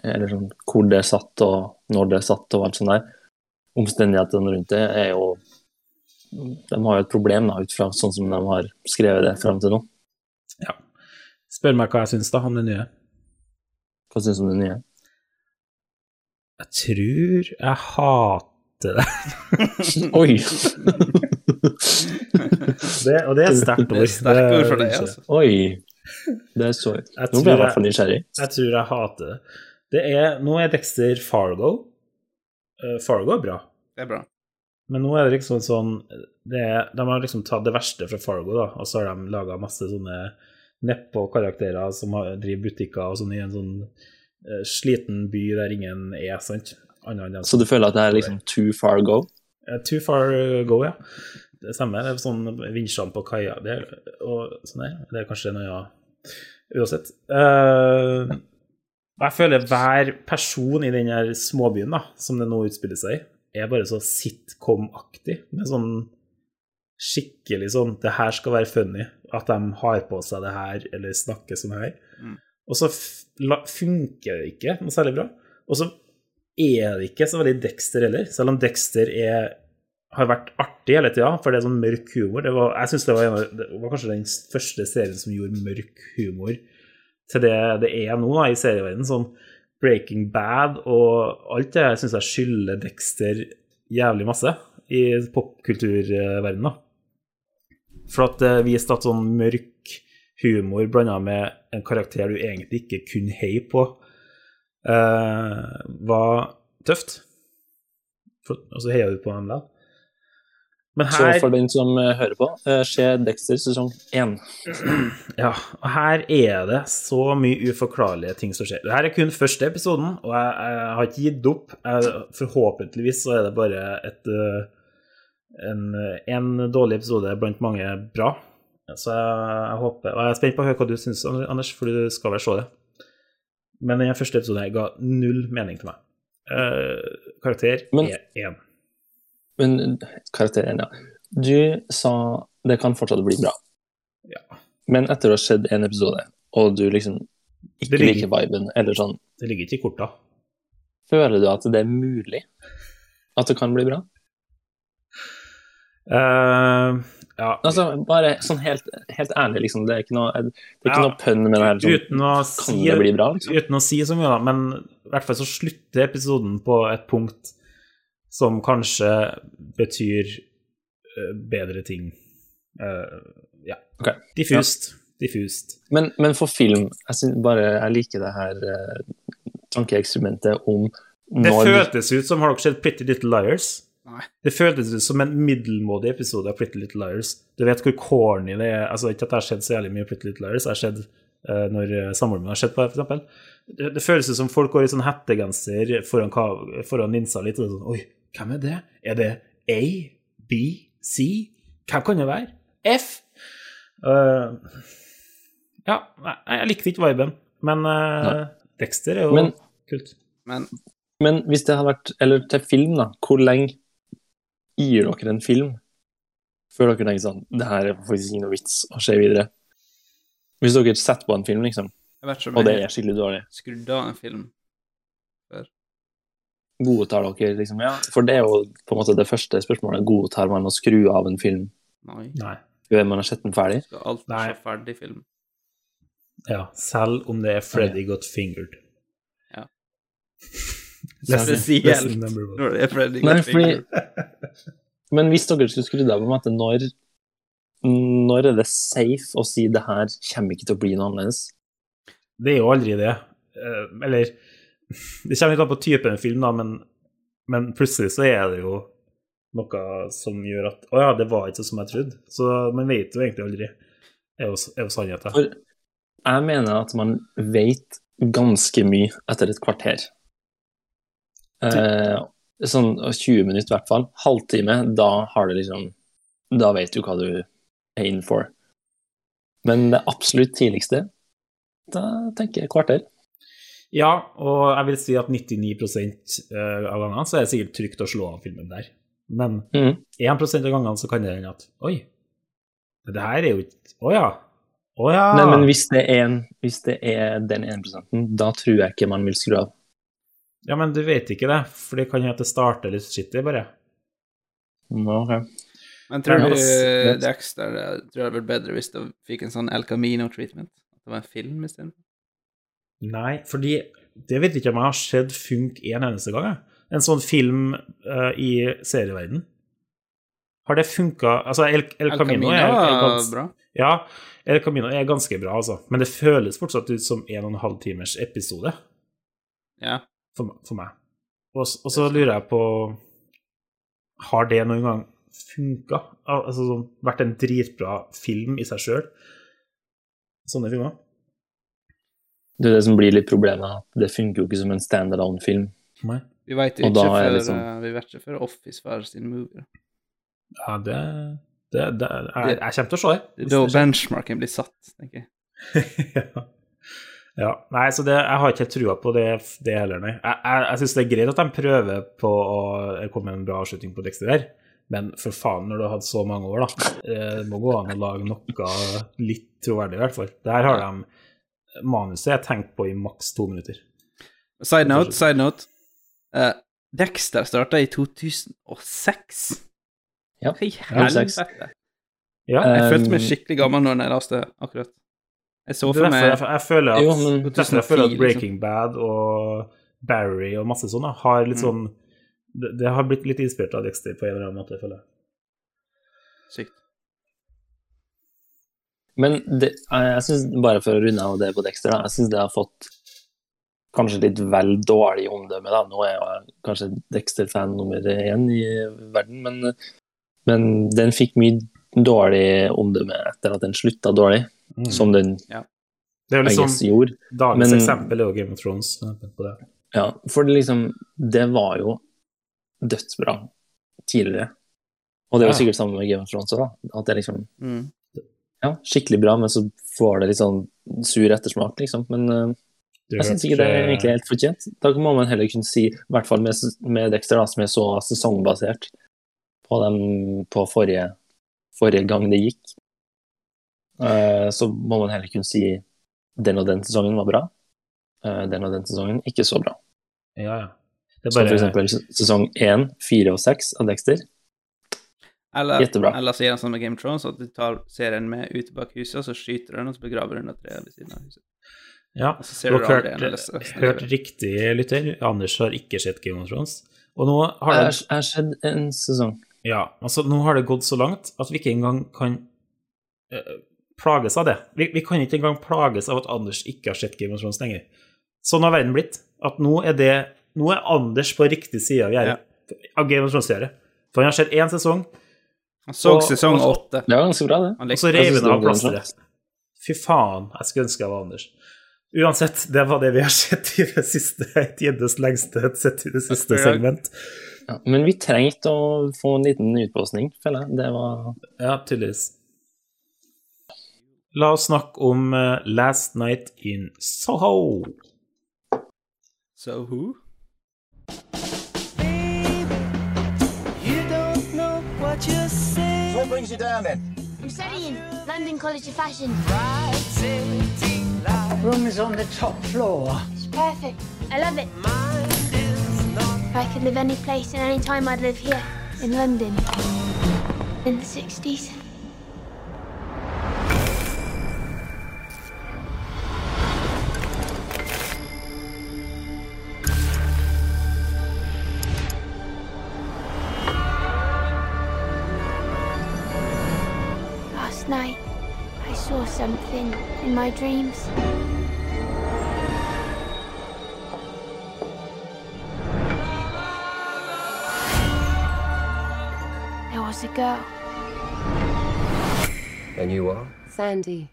Eller sånn hvor det er satt, og når det er satt, og alt sånt der. Omstendighetene rundt det er jo De har jo et problem, da, ut fra sånn som de har skrevet det fram til nå. ja. Spør meg hva jeg syns da om det nye. Hva syns du om det nye? Jeg tror jeg hater det. [LAUGHS] Oi! det og det er et sterkt Det ord. er sterke ord for Det deg, altså. Oi! Det er så Nå ble jeg i hvert fall nysgjerrig. jeg tror jeg hater det. det er, nå er Dexter Fargo. Uh, Fargo er bra. Det er bra. Men nå er det liksom sånn det er, De har liksom tatt det verste fra Fargo, da, og så har de laga masse sånne nedpå-karakterer som har, driver butikker og sånn i en sånn uh, sliten by der ingen er, sant? Annet enn dem Så du føler at det er liksom too far go? Eh, Too far go, ja. Det stemmer. Det er sånn vinsjene på kaia det er- og sånn der. Det er kanskje noe ja. Uansett. Uh, jeg føler hver person i den her småbyen da, som det nå utspiller seg i, er bare så sitcom-aktig. Med sånn skikkelig sånn Det her skal være funny. At de har på seg det her, eller snakker sånn her. Mm. Og så f- la- funker det ikke noe særlig bra. Og så er det ikke så veldig Dexter heller, selv om Dexter er, har vært artig hele tida, for det er sånn mørk humor. Var, jeg synes det var, av, det var kanskje den første serien som gjorde mørk humor til det det er nå da, i serieverdenen. Sånn Breaking Bad og alt det syns jeg skylder Dexter jævlig masse i popkulturverdenen. For at det viste at sånn mørk humor blanda med en karakter du egentlig ikke kunne heie på, eh, var tøft. For, og så heier du på dem da. Men Så for den som eh, hører på, eh, se Dexter sesong én. [CLEARS THROAT] Ja, og her er det så mye uforklarlige ting som skjer. Dette er kun første episoden, og jeg, jeg har ikke gitt opp. Jeg, forhåpentligvis så er det bare et, en, en dårlig episode blant mange bra. Så jeg, jeg håper Og jeg er spent på å høre hva du syns, Anders, for du skal vel se det. Men den første episoden ga null mening til meg. Uh, karakter Men- er én. Men karakteren, ja. Du sa det kan fortsatt bli bra. Ja. Men etter å ha sett en episode, og du liksom ikke ligger- liker viben, eller sånn, Det ligger ikke i korta. føler du at det er mulig at det kan bli bra? Eh, ja, Altså, bare sånn helt, helt ærlig, liksom. Det er ikke noe, det er ikke Ja. noe pønn med det her. Sånn, uten å si det bli bra, liksom? uten å si så mye, da, men i hvert fall så slutter episoden på et punkt som kanskje betyr eh, bedre ting. Uh, ja. Okay. Diffust. Diffust. Men, men for film, jeg, bare, jeg liker det her uh, tankeeksperimentet om Det når føltes ut som Har dere sett Pretty Little Liars? Nei. Det føltes ut som en middelmådig episode av Pretty Little Liars. Du vet hvor corny det er. Altså, ikke at det har skjedd så jævlig mye Pretty Little Liars. Det har skjedd uh, når uh, samboeren min har sett på det, eksempel. Det, det føles ut som folk går i sånn hettegenser foran, foran linsa litt. Og sånn, Oi, hvem er det? Er det A? B? C? Hvem kan det være? F? Uh, ja, nei, jeg likte ikke viben, men uh, Dexter er jo Men- kult. Men Men hvis det hadde vært Eller til film, da. Hvor lenge gir dere en film før dere tenker sånn Det her er faktisk ikke noe vits å se videre. Hvis dere setter på en film, liksom, og det er skikkelig dårlig, skrudd av en film. godtar dere liksom Ja, for det er jo på en måte det første spørsmålet. Godtar man å skru av en film Nei. Nei. før man har sett den ferdig? Skal alt Nei. se ferdig film. Ja, selv om det er Freddy got fingered. Ja. [LAUGHS] Spesielt når det er Freddy. Men hvis dere skulle skrudd av, på en måte, når, når er det safe å si det her kommer ikke til å bli noe annerledes? Det er jo aldri det. Eh, Eller Det kommer litt an på typen film, da, men, men plutselig så er det jo noe som gjør at Å ja, det var ikke som jeg trodde. Så man vet jo egentlig aldri. Det er jo, er jo sannheten. For jeg mener at man vet ganske mye etter et kvarter. Eh, sånn 20 minutter i hvert fall. Halvtime, da har du liksom Da vet du hva du er in for. Men det absolutt tidligste, da tenker jeg kvarter. Ja, og jeg vil si at 99 eh, av gangene så er det sikkert trygt å slå av filmen der. Men mm. 1 av gangene så kan det hende at Oi, det her er jo ikke Å ja. Å ja. Nei, men hvis det, er en, hvis det er den 1 da tror jeg ikke man vil skru av. Ja, men du vet ikke det, for det kan hende at det starter litt skittig, bare. Ok. Men tror du. Dexter tror jeg det vært bedre hvis du fikk en sånn El Camino-treatment? At det var en film istedenfor? Nei, fordi det vet ikke om jeg har sett funke en eneste gang. jeg. En sånn film uh, i serieverden. Har det funka Altså, El, El, El Camino, Camino er, er var gans, bra. Ja, El Camino er ganske bra, altså. Men det føles fortsatt ut som en og en halv timers episode Ja. For, for meg. Og, og så lurer jeg på Har det noen gang funka? Al- Altså sånn, vært en dritbra film i seg sjøl? Sånne filmer? Det er det som blir litt problemet, det funker jo ikke som en standalone-film. Vi vet jo ikke før, liksom- eh, vi vet ikke før Office var sin movie. Ja, det Det, det, jeg, jeg kommer til å se det. Det er da benchmarken blir satt, tenker jeg. [LAUGHS] ja. Ja. Nei, så det, jeg har ikke helt trua på det, det heller, nei. Jeg, jeg, jeg syns det er greit at de prøver på å komme med en bra avslutning på Dexter der, men for faen, når du har hatt så mange år, da. eh, Det må gå an å lage noe litt troverdig, i hvert fall. Der har de Manuset jeg tenkt på i maks to minutter. Side note, side note. Uh, Dexter starta i 2006. Ja, Hva i helvete? Ja. Jeg følte meg Um, skikkelig gammel når jeg leste akkurat. Jeg så for meg jeg, jeg føler at, Jo, men- derfor jeg føler at 2010, Breaking Bad og Barry og masse sånn har litt Mm. sånn det, det har blitt litt inspirert av Dexter på en eller annen måte, føler jeg. Sykt. Men det, jeg, jeg synes, bare for å runde av det på Dexter, da, jeg syns det har fått kanskje litt vel dårlig omdømme. da. Nå er jeg kanskje Dexter-fan nummer én i verden, men, men den fikk mye dårlig omdømme etter at den slutta dårlig, Mm. som den Det er jo liksom gjorde. Dagens men- eksempel er jo Game of Thrones. på det. Ja, for det liksom Det var jo dødsbra tidligere. Og det er jo Ja. sikkert sammen med Game of Thrones òg, da. At det liksom Mm. ja, skikkelig bra, men så får det litt sånn sur ettersmak, liksom. Men uh, jeg syns ikke det er egentlig helt fortjent. Da må man heller kunne si, i hvert fall med, med Dexter, da, som er så sesongbasert på, dem, på forrige, forrige gang det gikk, så må man heller kunne si den og den sesongen var bra. eh, den og den sesongen ikke så bra. Ja, ja. Er Som bare, for eksempel sesong 1, 4 og 6 av Dexter. Eller, Jettebra. eller så gjør han sånn med Game of Thrones, at du tar serien med ut bak huset, og så skyter du den, og så begraver du den under treet ved siden av huset. ja. Og så ser Du har hørt, eller hørt riktig, lytter. Anders har ikke sett Game of Thrones. Og nå har Jeg det, har sett en sesong. ja, altså, nå har det gått så langt at vi ikke engang kan eh, plages av det. Vi, vi kan ikke engang plages av at Anders ikke har sett Game of Thrones lenger. Sånn har verden blitt. At nå er det Nå er Anders på riktig side av gjerdet. Av Game of Thrones-gjerdet. For han har sett én sesong, Han så Og- sesong åtte. Det var ganske bra, det. Og så rev han av plasteret. Fy faen, jeg skulle ønske jeg var Anders. Uansett, det var det vi har sett i det siste et gjeddes lengste sett i det siste segment. Ja, men vi trengte å få en liten utblåsning, føler jeg. Det var Ja, tydeligvis. La oss snakke om eh, Last Night in Soho. So who? You don't know what you're saying. What brings you down then? I'm studying London College of Fashion. Rotating Room is on the top floor. It's perfect. I love it. mine is not. If I could live any place and any time, I'd live here in London in the 60s. My dreams. There was a girl. And you are? Sandy.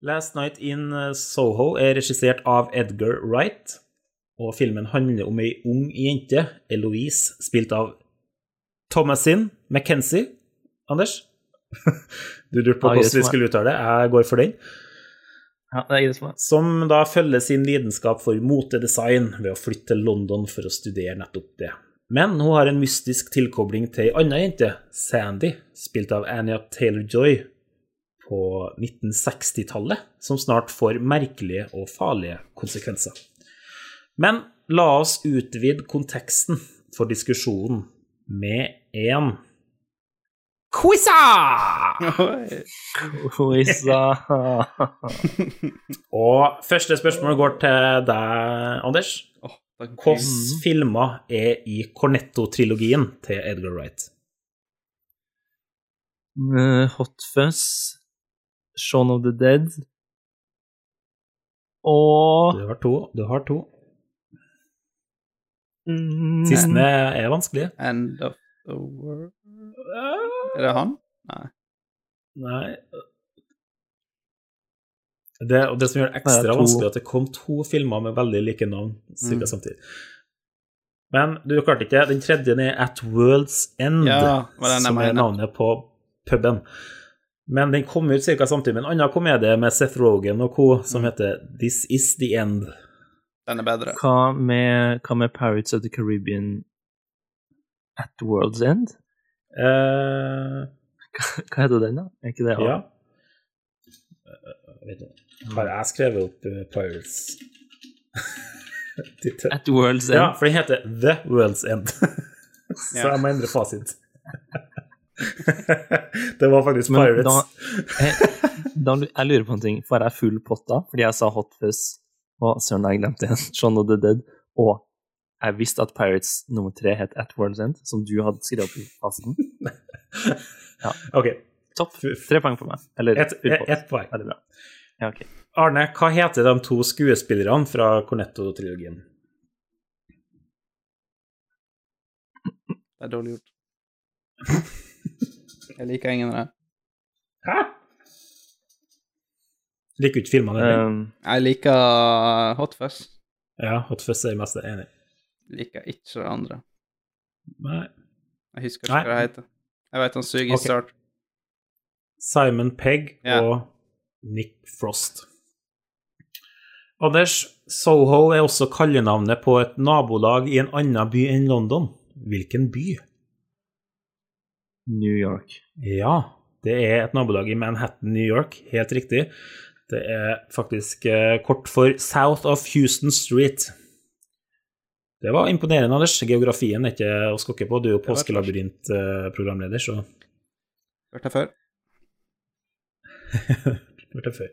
Last Night in eh, Soho er regissert av Edgar Wright, og filmen handler om ei ung jente, Eloise, spilt av Thomasin McKenzie. Anders? [LAUGHS] Du lurte på hvordan vi skulle uttale det. Jeg går for den. Som da følger sin lidenskap for motedesign ved å flytte til London for å studere nettopp det. Men hun har en mystisk tilkobling til ei anna jente, Sandy, spilt av Anya Taylor-Joy, på 1960-tallet, som snart får merkelige og farlige konsekvenser. Men la oss utvide konteksten for diskusjonen med en Quiza! Quiza. [LAUGHS] Og første spørsmål går til deg, Anders. Åh. Hvilke filmer er i Cornetto-trilogien til Edgar Wright? Eh, Hot Fuzz, Shaun of the Dead og Du har to. Du har to. Mm, Siste er vanskelig. End of the world Er det han? Nei. Nei Det, og det som gjør det ekstra Det er vanskelig, at det kom to filmer med veldig like navn cirka samtidig. Men du klarte ikke. Den tredje er At World's End, Ja, som er navnet på puben. Men den kom ut ca. samtidig med en annen komedie med Seth Rogen og co. Mm. som heter This Is The End. Den er bedre. Hva med, hva med Pirates of the Caribbean at World's End? Uh, Hva heter den, da? Er ikke det ja. Eh, Har jeg skrevet opp eh, Pirates? [LAUGHS] At At World's End? Ja, for den heter The World's End. [LAUGHS] Så jeg må endre fasit. [LAUGHS] det var faktisk Men Pirates. da, jeg, da, jeg lurer på en ting. Får jeg full pott da? Fordi jeg sa Hot Fuzz, og søren, jeg glemte igjen. [LAUGHS] Shaun of the Dead. Og jeg visste at Pirates nummer tre het At World's End, som du hadde skrevet opp i fasiten. [LAUGHS] Ok, Topp. Tre poeng for meg. Eller ett et, et poeng. Veldig bra. Ja, ok. Arne, hva heter de to skuespillerne fra Cornetto-trilogien? Det er dårlig gjort. Jeg liker ingen av dem. Hæ? Liker du ikke filmene? Um, Jeg liker Hot Fuzz. ja, Hot Fuzz er jeg mest enig. Liker ikke det andre. Nei. Jeg husker ikke Nei. hva det heter. Jeg vet han suger i okay. start. Simon Pegg yeah. og Nick Frost. Anders, Soho er også kallenavnet på et nabolag i en annen by enn London. Hvilken by? New York. Ja, det er et nabolag i Manhattan, New York. Helt riktig. Det er faktisk eh, kort for South of Houston Street. Det var imponerende, Anders. Geografien er ikke å skokke på. Du er jo påskelabyrintprogramleder, så Hørt det før. [LAUGHS] Hørt det før.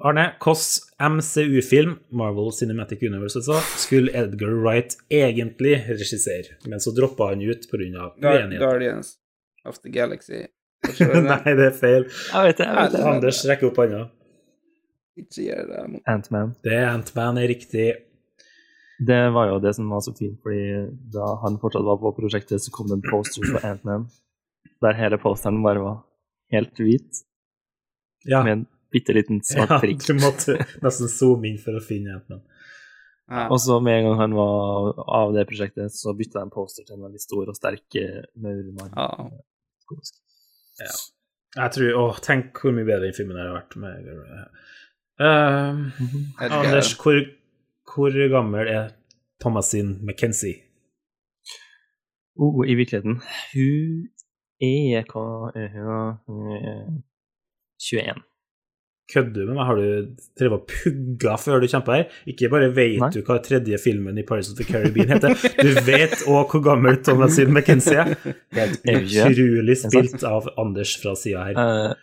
Arne, hvilken MCU-film, Marvel Cinematic Universe altså, skulle Edgar Wright egentlig regissere, men så droppa han ut pga. Guar- uenighet? Guardians of the Galaxy. [LAUGHS] Nei, det er feil. Jeg vet det. jeg vet det. Anders rekker opp hånda. Ikke gjør det. Ant-Man. Det er Ant-Man er riktig. Det var jo det som var så fint, fordi da han fortsatt var på prosjektet, så kom det en poster på Ant-Man, der hele posteren bare var helt hvit, Ja, med en bitte liten svart ja du måtte nesten zoome inn for å finne Ant-Man. Ja. Og så med en gang han var av det prosjektet, så bytta jeg en poster til en veldig stor og sterk eh, maurmann. Ja. Jeg tror Å, tenk hvor mye bedre den filmen hadde vært. Med, uh. Anders, hvor, hvor gammel er Thomasin McKenzie? Oh, I virkeligheten Hun er hva er hun? Hun er 21. Kødder du med meg? Har du drevet og pugga før du kjemper her? Ikke bare vet Nei. du hva tredje filmen i Paris of the Caribbean heter, du vet òg hvor gammel Thomasin McKenzie er. Helt utrolig spilt av Anders fra sida her. Uh,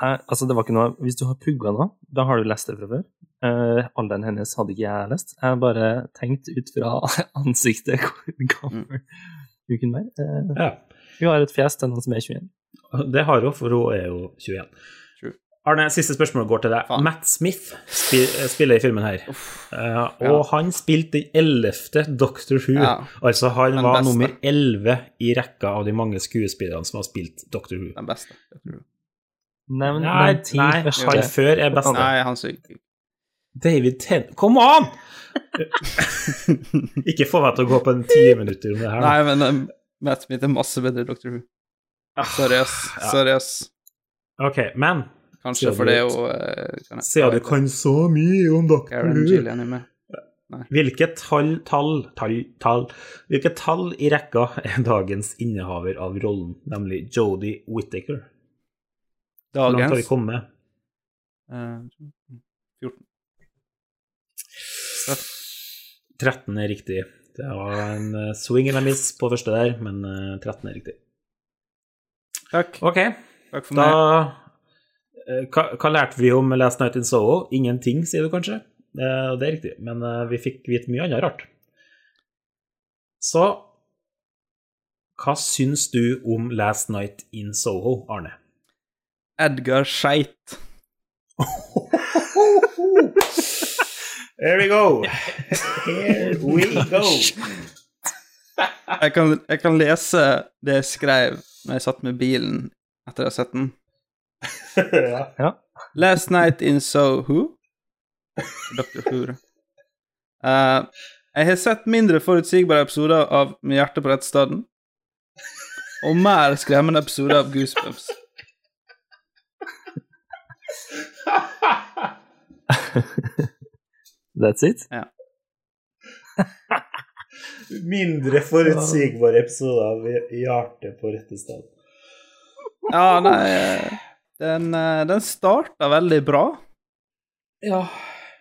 jeg, altså, det var ikke noe Hvis du har pugga nå, da har du lest det fra før. Uh, alderen hennes hadde ikke jeg lest. Jeg bare tenkt ut fra [LAUGHS] ansiktet hvor gammel hun kunne være. Eh, Ja. hun har et fjes til noen som er 21. Det har hun, for hun er jo 21. Arne, siste spørsmål går til deg. Faen. Matt Smith spil, spiller i filmen her. Eh, og han spilte den ellevte Doctor Who. Ja. Altså, han Den var beste. nummer elleve i rekka av de mange skuespillerne som har spilt Doctor Who. Den beste. Nevn. Nei, ti første. han før er best. Nei, han suger. David Ten... Kom an! [LAUGHS] Ikke få meg til å gå på en ti minutter om det her. Nei, men um, Matt Smith er masse bedre i Doctor Who. Ah, Sorry, ass. ja. Sorry, ass. OK, men Kanskje for det eh, kan siden du kan så mye om er med. Hvilket tall, tall, tall, tall Hvilket tall i rekka er dagens innehaver av rollen, nemlig Jodie Whittaker? Hvor langt har vi kommet? Uh, 14. 13 er riktig. Det var en eh, swing a miss på første der, men eh, 13 er riktig. Takk. OK, Takk for da meg. Eh, hva, hva lærte vi om Last Night in Soho? Ingenting, sier du kanskje? Eh, det er riktig, men eh, vi fikk vite mye annet rart. Så hva syns du om Last Night in Soho, Arne? Edgar Skeit. [LAUGHS] Here we go. Here we go. Jeg kan, jeg kan lese det jeg skrev når jeg satt med bilen etter å ha sett den. Ja. [LAUGHS] Ja. Last Night in Soho. Dr. Who. Eh, jeg har sett mindre forutsigbare episoder av Med hjertet på rett staden. Og mer skremmende episoder av Goosebumps. [LAUGHS] That's it? Ja. [LAUGHS] Mindre forutsigbare episoder av Hjertet på rette sted. Ja, nei eh, Den, eh, den starta veldig bra. Ja.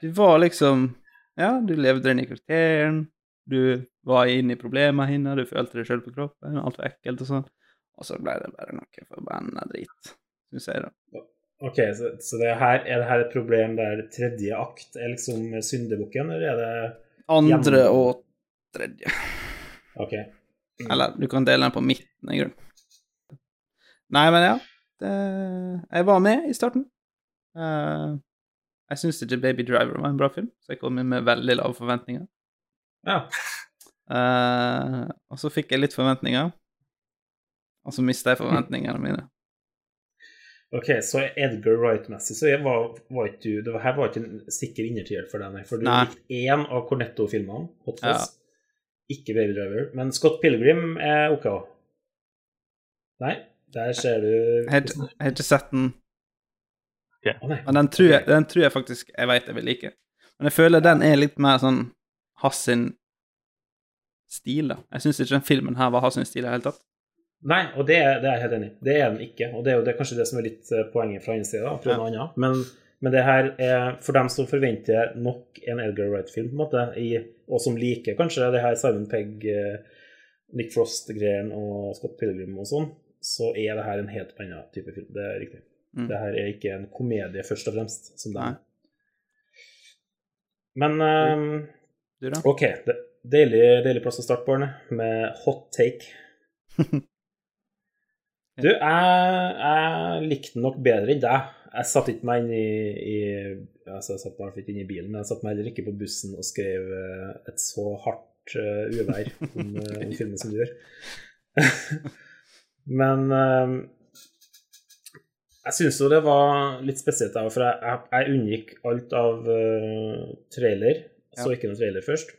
Du var liksom Ja, du levde inn i karakteren. Du var inne i problemene hennes, du følte det sjøl på kroppen, alt var ekkelt og sånn. Og så ble det bare noe forbanna drit, syns jeg, da. Ok, så, så det her, er det her et problem der tredje akt er liksom syndebukken, eller er det Andre Gjennom- og tredje. Ok. Eller du kan dele den på midten, i grunnen. Nei, men ja. Det, jeg var med i starten. Uh, jeg syns ikke Baby Driver var en bra film, så jeg kom inn med veldig lave forventninger. Ja. Uh, og så fikk jeg litt forventninger, og så mista jeg forventningene mine. Ok, så Edgar Wright-messig så var, var ikke du Det var, her var ikke en sikker innertier for deg, nei. For du Nei. likte én av Cornetto-filmene, Hot Fuzz. Ikke Baby Driver. Men Scott Pilgrim er OK òg. Nei, der ser du Jeg har ikke- jeg har ikke sett den, men den tror jeg, den tror jeg faktisk jeg vet jeg vil like. Men jeg føler den er litt mer sånn Hass sin stil, da. Jeg syns ikke den filmen her var Hass sin stil i det hele tatt. Nei, og det er, det er jeg helt enig i. Det er den ikke. Og det er jo det, kanskje det som er litt eh, poenget fra innsida, da, prøve noe annet. Men, men det her er for dem som forventer nok en Edgar Wright-film, på en måte, i, og som liker kanskje det her Simon Pegg, eh, Nick Frost-greien og Scott Pilgrim og sånn, så er det her en helt annen type film. Det er riktig. Mm. Det her er ikke en komedie, først og fremst, som det er. Men um, Du, da? OK. Det, deilig, deilig plass å starte Barne, med hot take. [LAUGHS] Du, jeg, jeg likte den nok bedre enn deg. Jeg satt ikke meg inn i, i altså jeg satt meg ikke inn i bilen, men jeg satt meg heller ikke på bussen og skrev eh, et så hardt uh, uvær om, eh, om filmen som du gjør. [LAUGHS] men eh, jeg syns jo det var litt spesielt, da, for jeg, jeg, jeg unngikk alt av uh, trailer. Så Ja. ikke noen trailer først.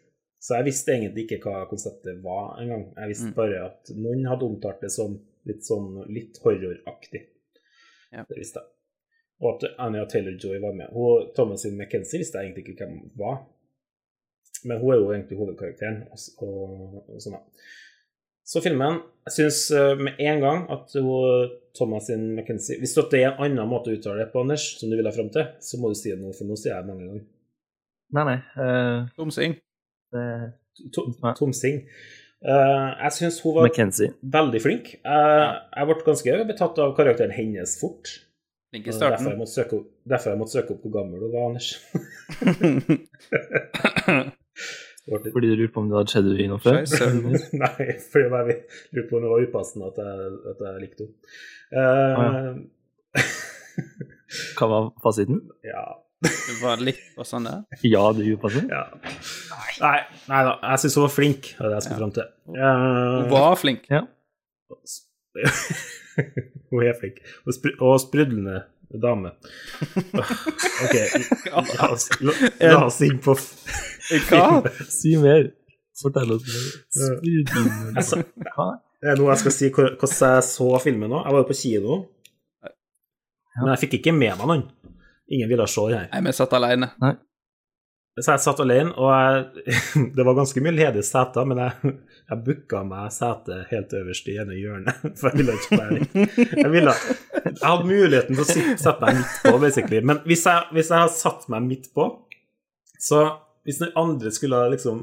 Så jeg visste egentlig ikke hva konseptet var engang. Jeg visste Mm. bare at noen hadde omtalt det som litt sånn litt horroraktig. Ja. Det visste jeg. Og at Anja Taylor-Joy var med. Hun, Thomasin McKenzie visste jeg egentlig ikke hvem var. Men hun er jo egentlig hovedkarakteren. Og, og, og sånn da. Så filmen Jeg syns med en gang at Thomas Thomasin McKenzie Hvis det er en annen måte å uttale det på, Anders, som du vil ha fram til, så må du si det nå, for nå sier jeg det mange ganger. Nei, nei. Uh, Tom Sing. det To- Nei. Tomsing. Uh, jeg syns hun var McKenzie. veldig flink. Uh, jeg ble ganske betatt av karakteren hennes fort. Flink i starten. Derfor jeg, måtte søke opp, jeg måtte søke opp hvor gammel hun var, Anders. [LAUGHS] [LAUGHS] [LAUGHS] Det Fordi du lurte på om det hadde skjedd i noe før? [LAUGHS] Nei, fordi jeg lurte på om det var upassende at jeg, at jeg likte henne. Eh, [LAUGHS] Hva var fasiten? ja. Det var litt på sånn der. Ja, det er upassende. ja. Nei, nei da, jeg syns hun var flink, det er det jeg skulle Ja. fram til. Eh, Hun var flink. Ja. [LAUGHS] hun er flink. Og, spr og sprudlende dame. [LAUGHS] OK, la oss, la, la oss inn på Hva? [LAUGHS] Si mer. Fortell oss mer. Jeg? Det er noe jeg skal si hvordan jeg så filmen nå. Jeg var jo på kino, men jeg fikk ikke med meg noen. Ingen ville se den her. Nei, vi satt alene. Så jeg satt alene, og jeg, [LAUGHS] det var ganske mye ledige seter, men jeg, jeg booka meg sete helt øverst i ene hjørnet, [LAUGHS] for jeg ville ikke være. Jeg, ville, jeg hadde muligheten til å sitte, sette meg midt på, basically. Men hvis jeg, hvis jeg hadde satt meg midt på, så hvis noen andre skulle liksom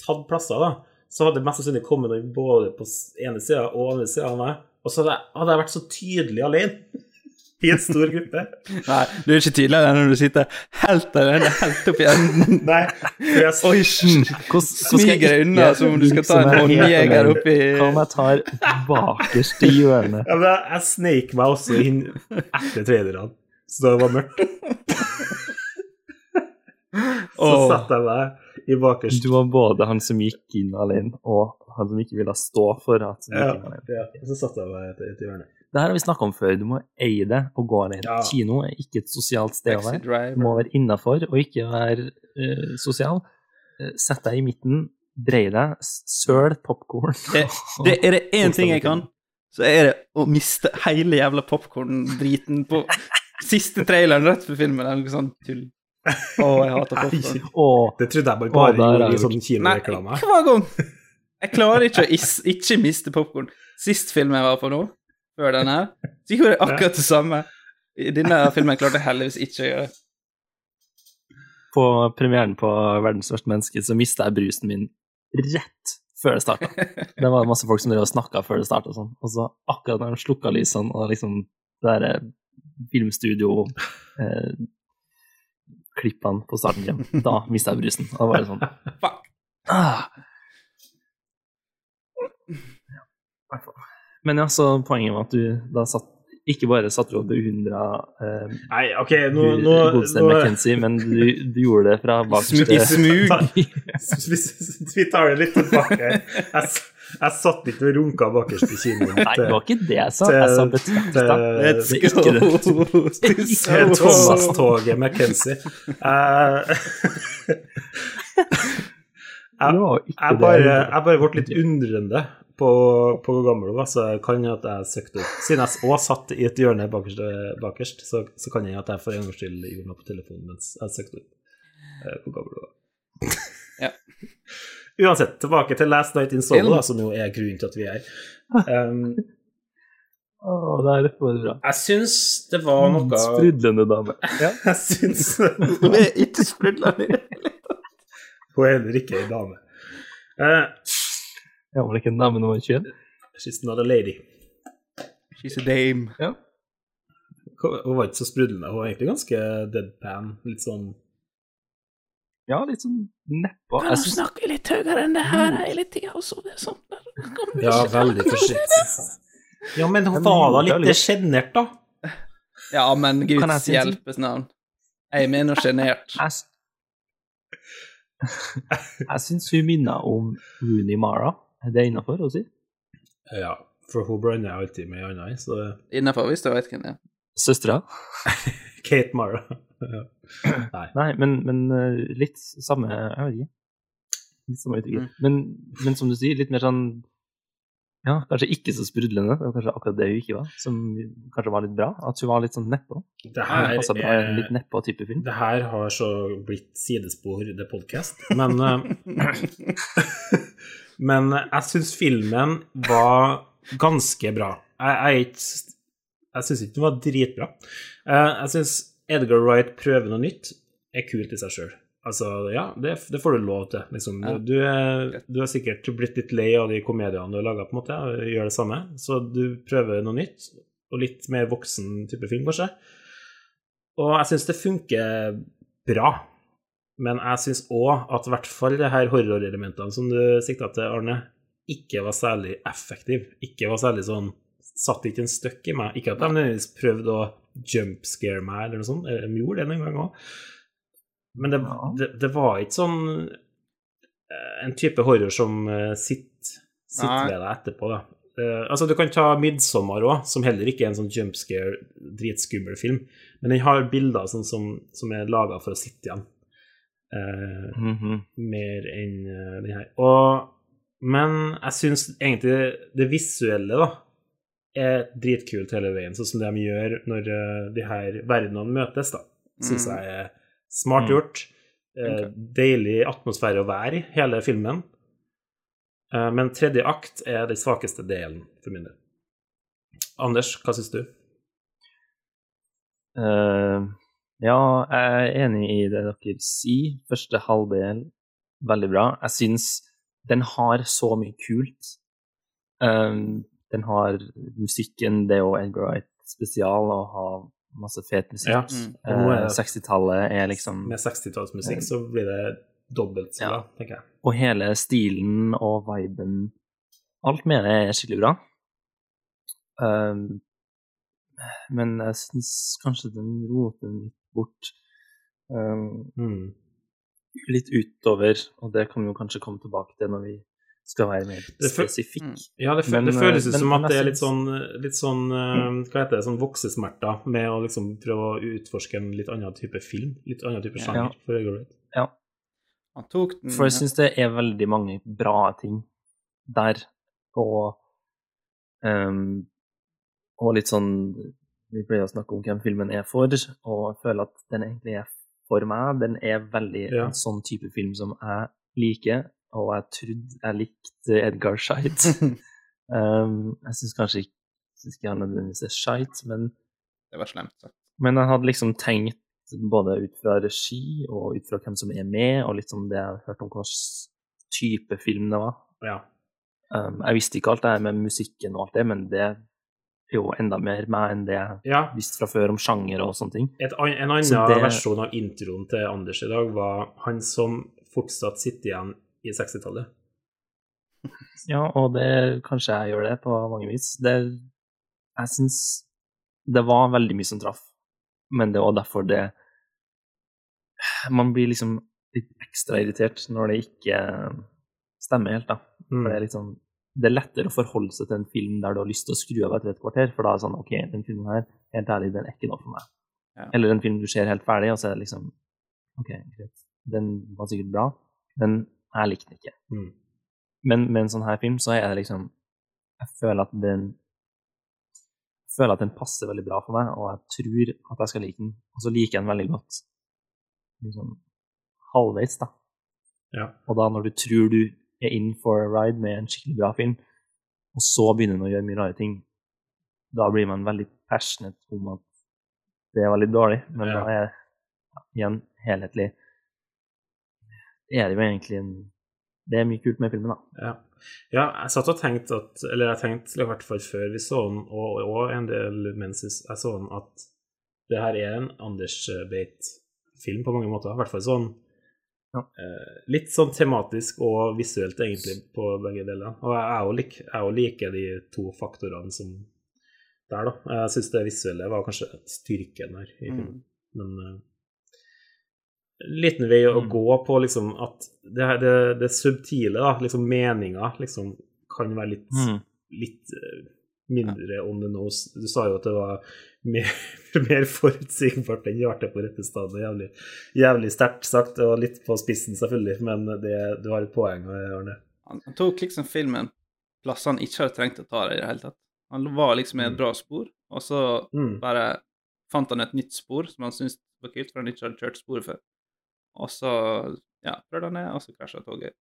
tatt plasser, da, så hadde det mest sannsynlig kommet noen både på ene sida og andre sida av meg, og så hadde jeg, hadde jeg vært så tydelig alene i en stor gruppe. [LAUGHS] Nei, du er ikke tydeligere når du sitter helt alene, helt oppi enden. [LAUGHS] Nei, jeg, Oi, smiger deg unna som om du skal ta en håndjeger oppi Hva om jeg tar bakerst i hjørnet? Ja, men jeg, jeg sneik meg også inn etter trailerne, så det var mørkt. [LAUGHS] Så satte jeg meg i bakerst. Du var både han som gikk inn alene, og han som ikke ville stå for at han Ja, gikk inn alene. ja, så satte jeg meg i et hjørne. Det her har vi snakka om før. Du må eie det og gå alene. Ja. Kino er ikke et sosialt sted å være. Du må være innafor og ikke være uh, sosial. Eh, Sett deg i midten, brei deg, søl popkorn. [LAUGHS] Det, det er det én ting jeg kan, så er det å miste hele jævla popkorn-driten på siste traileren rett før filmen. Det er noe sånn tull. Å, jeg hater popkorn. Det trodde jeg bare, bare er gjorde i sånn Nei, kinoreklame. hver gang! Jeg klarer ikke å is ikke miste popkorn. Sist film jeg var på nå, før den her, så gjorde jeg akkurat det samme. I denne filmen klarte jeg heldigvis ikke å gjøre det. på premieren på Verdens største menneske så mista jeg brusen min rett før det starta. Det var masse folk som drev og snakka før det starta, sånn. Og så akkurat når de slukka lysene og liksom det der eh, filmstudio eh, Klippene på starten da mista jeg brusen. Og da var det sånn Fuck. ah. Ja, i hvert fall. Men ja, så poenget var at du da satt ikke bare satt du og beundra eh, Nei, OK, nå, nå, nå McKenzie, men du, du gjorde det fra I bakerste smug. vi, vi tar det litt tilbake. Jeg, jeg satt ikke og runka bakerst i kinoen Nei, det var ikke det jeg sa. Jeg sa betrakta. Let's Det er ikke det. go! til Thomas-toget McKenzie. Eh, jeg, det bare, jeg jeg bare ble litt undrende på, på hvor gammel du var, så kan jeg at jeg søkte opp Siden jeg òg satt i et hjørne bakerst, bakerst så, så kan jeg at jeg for en gangs skyld gjorde noe på telefonen mens jeg søkte opp eh, hvor gammel du var. Ja. [LAUGHS] Uansett, tilbake til Last Night in Solo, da, som jo er grunnen til at vi er her. Um, Oh, det er for bra. jeg syns det var noe Sprudlende dame. [LAUGHS] Jeg syns Hun er ikke sprudlende. Hun er heller ikke ei dame. Uh, Ja, var det ikke en dame 21? she's not a lady. She's a dame. Hun var ikke så sprudlende. Hun var egentlig ganske deadpan. Litt sånn Ja, litt sånn neppa. Kan du snakke litt høyere enn det her hele tida, det er sånn. Ja, veldig forsiktig. Ja, men hun var da litt sjenert, da. Ja, men Guds hjelpes navn. Jeg mener sjenert. [LAUGHS] Jeg, [LAUGHS] jeg syns hun minner om Rooney Mara. Er det innafor å si? Ja, for hun blander jeg alltid med ei anna, så Innafor, hvis du vet hvem det er. Søstera? [LAUGHS] Kate Mara. [LAUGHS] Ja. Nei. Nei, men, men eh, litt samme Jeg vet ikke. Litt samme uttrykk. Mm. Men, men som du sier, litt mer sånn Ja, kanskje ikke så sprudlende. Det var kanskje akkurat det hun ikke var, som kanskje var litt bra. At hun var litt sånn nedpå. Det her, bra er, litt nedpå-type film. det her har så blitt sidespor, det podkast, men eh, [LAUGHS] Men jeg syns filmen var ganske bra. Jeg, jeg, jeg syns ikke den var dritbra. Eh, Jeg syns Edgar Wright prøver noe nytt, er kult i seg sjøl. Altså, ja, det, det får du lov til. Liksom. Ja. Du, er, du er sikkert blitt litt lei av de komediene du har laga, på en måte, og gjør det samme. Så du prøver noe nytt, og litt mer voksen type film, kanskje. Og jeg syns det funker bra. Men jeg syns òg at i hvert fall de her horrorelementene som du sikta til, Arne, ikke var særlig effektive. Ikke var særlig sånn Satt ikke en støkk i meg. Ikke at de nødvendigvis prøvde å jumpscare meg, eller noe sånt. De gjorde det noen gang òg. Men det, det, det var ikke sånn eh, en type horror som eh, sitter, sitter ved deg etterpå, da. Uh, altså, du kan ta 'Midtsommer' òg, som heller ikke er en sånn jumpscare, dritskummel film. Men den har bilder sånn som, som er laga for å sitte igjen. Uh, mm -hmm. mer enn uh, den her. Og, men jeg syns egentlig det visuelle da, er dritkult hele veien, sånn som det de gjør når uh, de her verdenene møtes. da. Syns Mm. jeg er smart Mm. gjort. Eh, deilig atmosfære å være i, hele filmen. Eh, men tredje akt er den svakeste delen for min del. Anders, hva syns du? Uh, ja, jeg er enig i det dere sier. Første halvdel, veldig bra. Jeg syns den har så mye kult. Um, den har musikken, det er jo Edgar Wright spesial å ha masse fet musikk. Ja. Mm. Er Eh, det- 60-tallet er liksom Med 60-tallsmusikk så blir det dobbelt så Ja. bra, tenker jeg. Og hele stilen og viben Alt med det er skikkelig bra. Um, men jeg syns kanskje den roter litt bort. Um, Mm. litt utover, og det kan vi jo kanskje komme tilbake til når vi skal være mer Det spesifikk. Mm. Ja, det, fø Men, det føles ut men- som men at det er litt sånn, litt sånn eh, Hva heter det, sånn voksesmerter med å liksom prøve å utforske en litt annen type film. Litt annen type Ja. for. Han tok den For jeg syns det er veldig mange bra ting der, og um, Og litt sånn Vi pleier å snakke om hvem filmen er for, og jeg føler at den egentlig er for meg. Den er veldig Ja. en sånn type film som jeg liker, og jeg trodde jeg likte Edgar Scheit. [LAUGHS] um, jeg syns kanskje ikke synes ikke han nødvendigvis er Scheit, men Det var slemt sagt. men jeg hadde liksom tenkt både ut fra regi og ut fra hvem som er med, og litt sånn det jeg hørte om hva slags type film det var. Ja. Um, jeg visste ikke alt det her med musikken og alt det, men det er jo enda mer meg enn det jeg ja. visste fra før om sjanger og sånne ting. Et, en annen det- versjon av introen til Anders i dag var han som fortsatt sitter igjen i 60-tallet. Ja, og det kanskje jeg gjør det på mange vis. Det Jeg syns det var veldig mye som traff, men det var derfor det Man blir liksom litt ekstra irritert når det ikke stemmer helt, da. Mm. For det er litt sånn Det er lettere å forholde seg til en film der du har lyst til å skru av etter et kvarter, for da er det sånn OK, den filmen her, helt ærlig, den er ikke noe for meg. Ja. Eller en film du ser helt ferdig, og så er det liksom OK, greit. Den var sikkert bra, men jeg likte den ikke. Mm. Men med en sånn her film så er det liksom Jeg føler at den jeg føler at den passer veldig bra for meg, og jeg tror at jeg skal like den. Og så liker jeg den veldig godt liksom halvveis, da. Ja. Og da når du tror du er in for a ride med en skikkelig bra film, og så begynner den å gjøre mye rare ting, da blir man veldig passionate om at det var litt dårlig. Men Ja. da er det igjen helhetlig er det jo egentlig en Det er mye kult med filmen, da. Ja. ja, jeg satt og tenkte at Eller jeg tenkte i hvert fall før vi så den, og, og en del mens jeg så den, at det her er en Anders Beit-film på mange måter. I hvert fall sånn Ja. eh, Litt sånn tematisk og visuelt, egentlig, på begge deler. Og jeg lik, jeg er liker de to faktorene som der, da. Jeg syns det visuelle var kanskje styrken her i filmen. Mm. Men eh, liten vei å Mm. gå på liksom at det, det, det subtile, da, liksom meninga, liksom kan være litt, Mm. litt eh, mindre on the nose. Du sa jo at det var mer, [LAUGHS] mer forutsigbart enn hjertet på rette sted. og Jævlig, jævlig sterkt sagt, og litt på spissen, selvfølgelig, men det, du har et poeng, Arne. Han, han tok liksom filmen plass han ikke hadde trengt å ta det i det hele tatt. Han var liksom i et bra spor, og så Mm. bare fant han et nytt spor som han syntes var kult, for han ikke hadde kjørt sporet før. Og så ja, han det, og så krasja toget.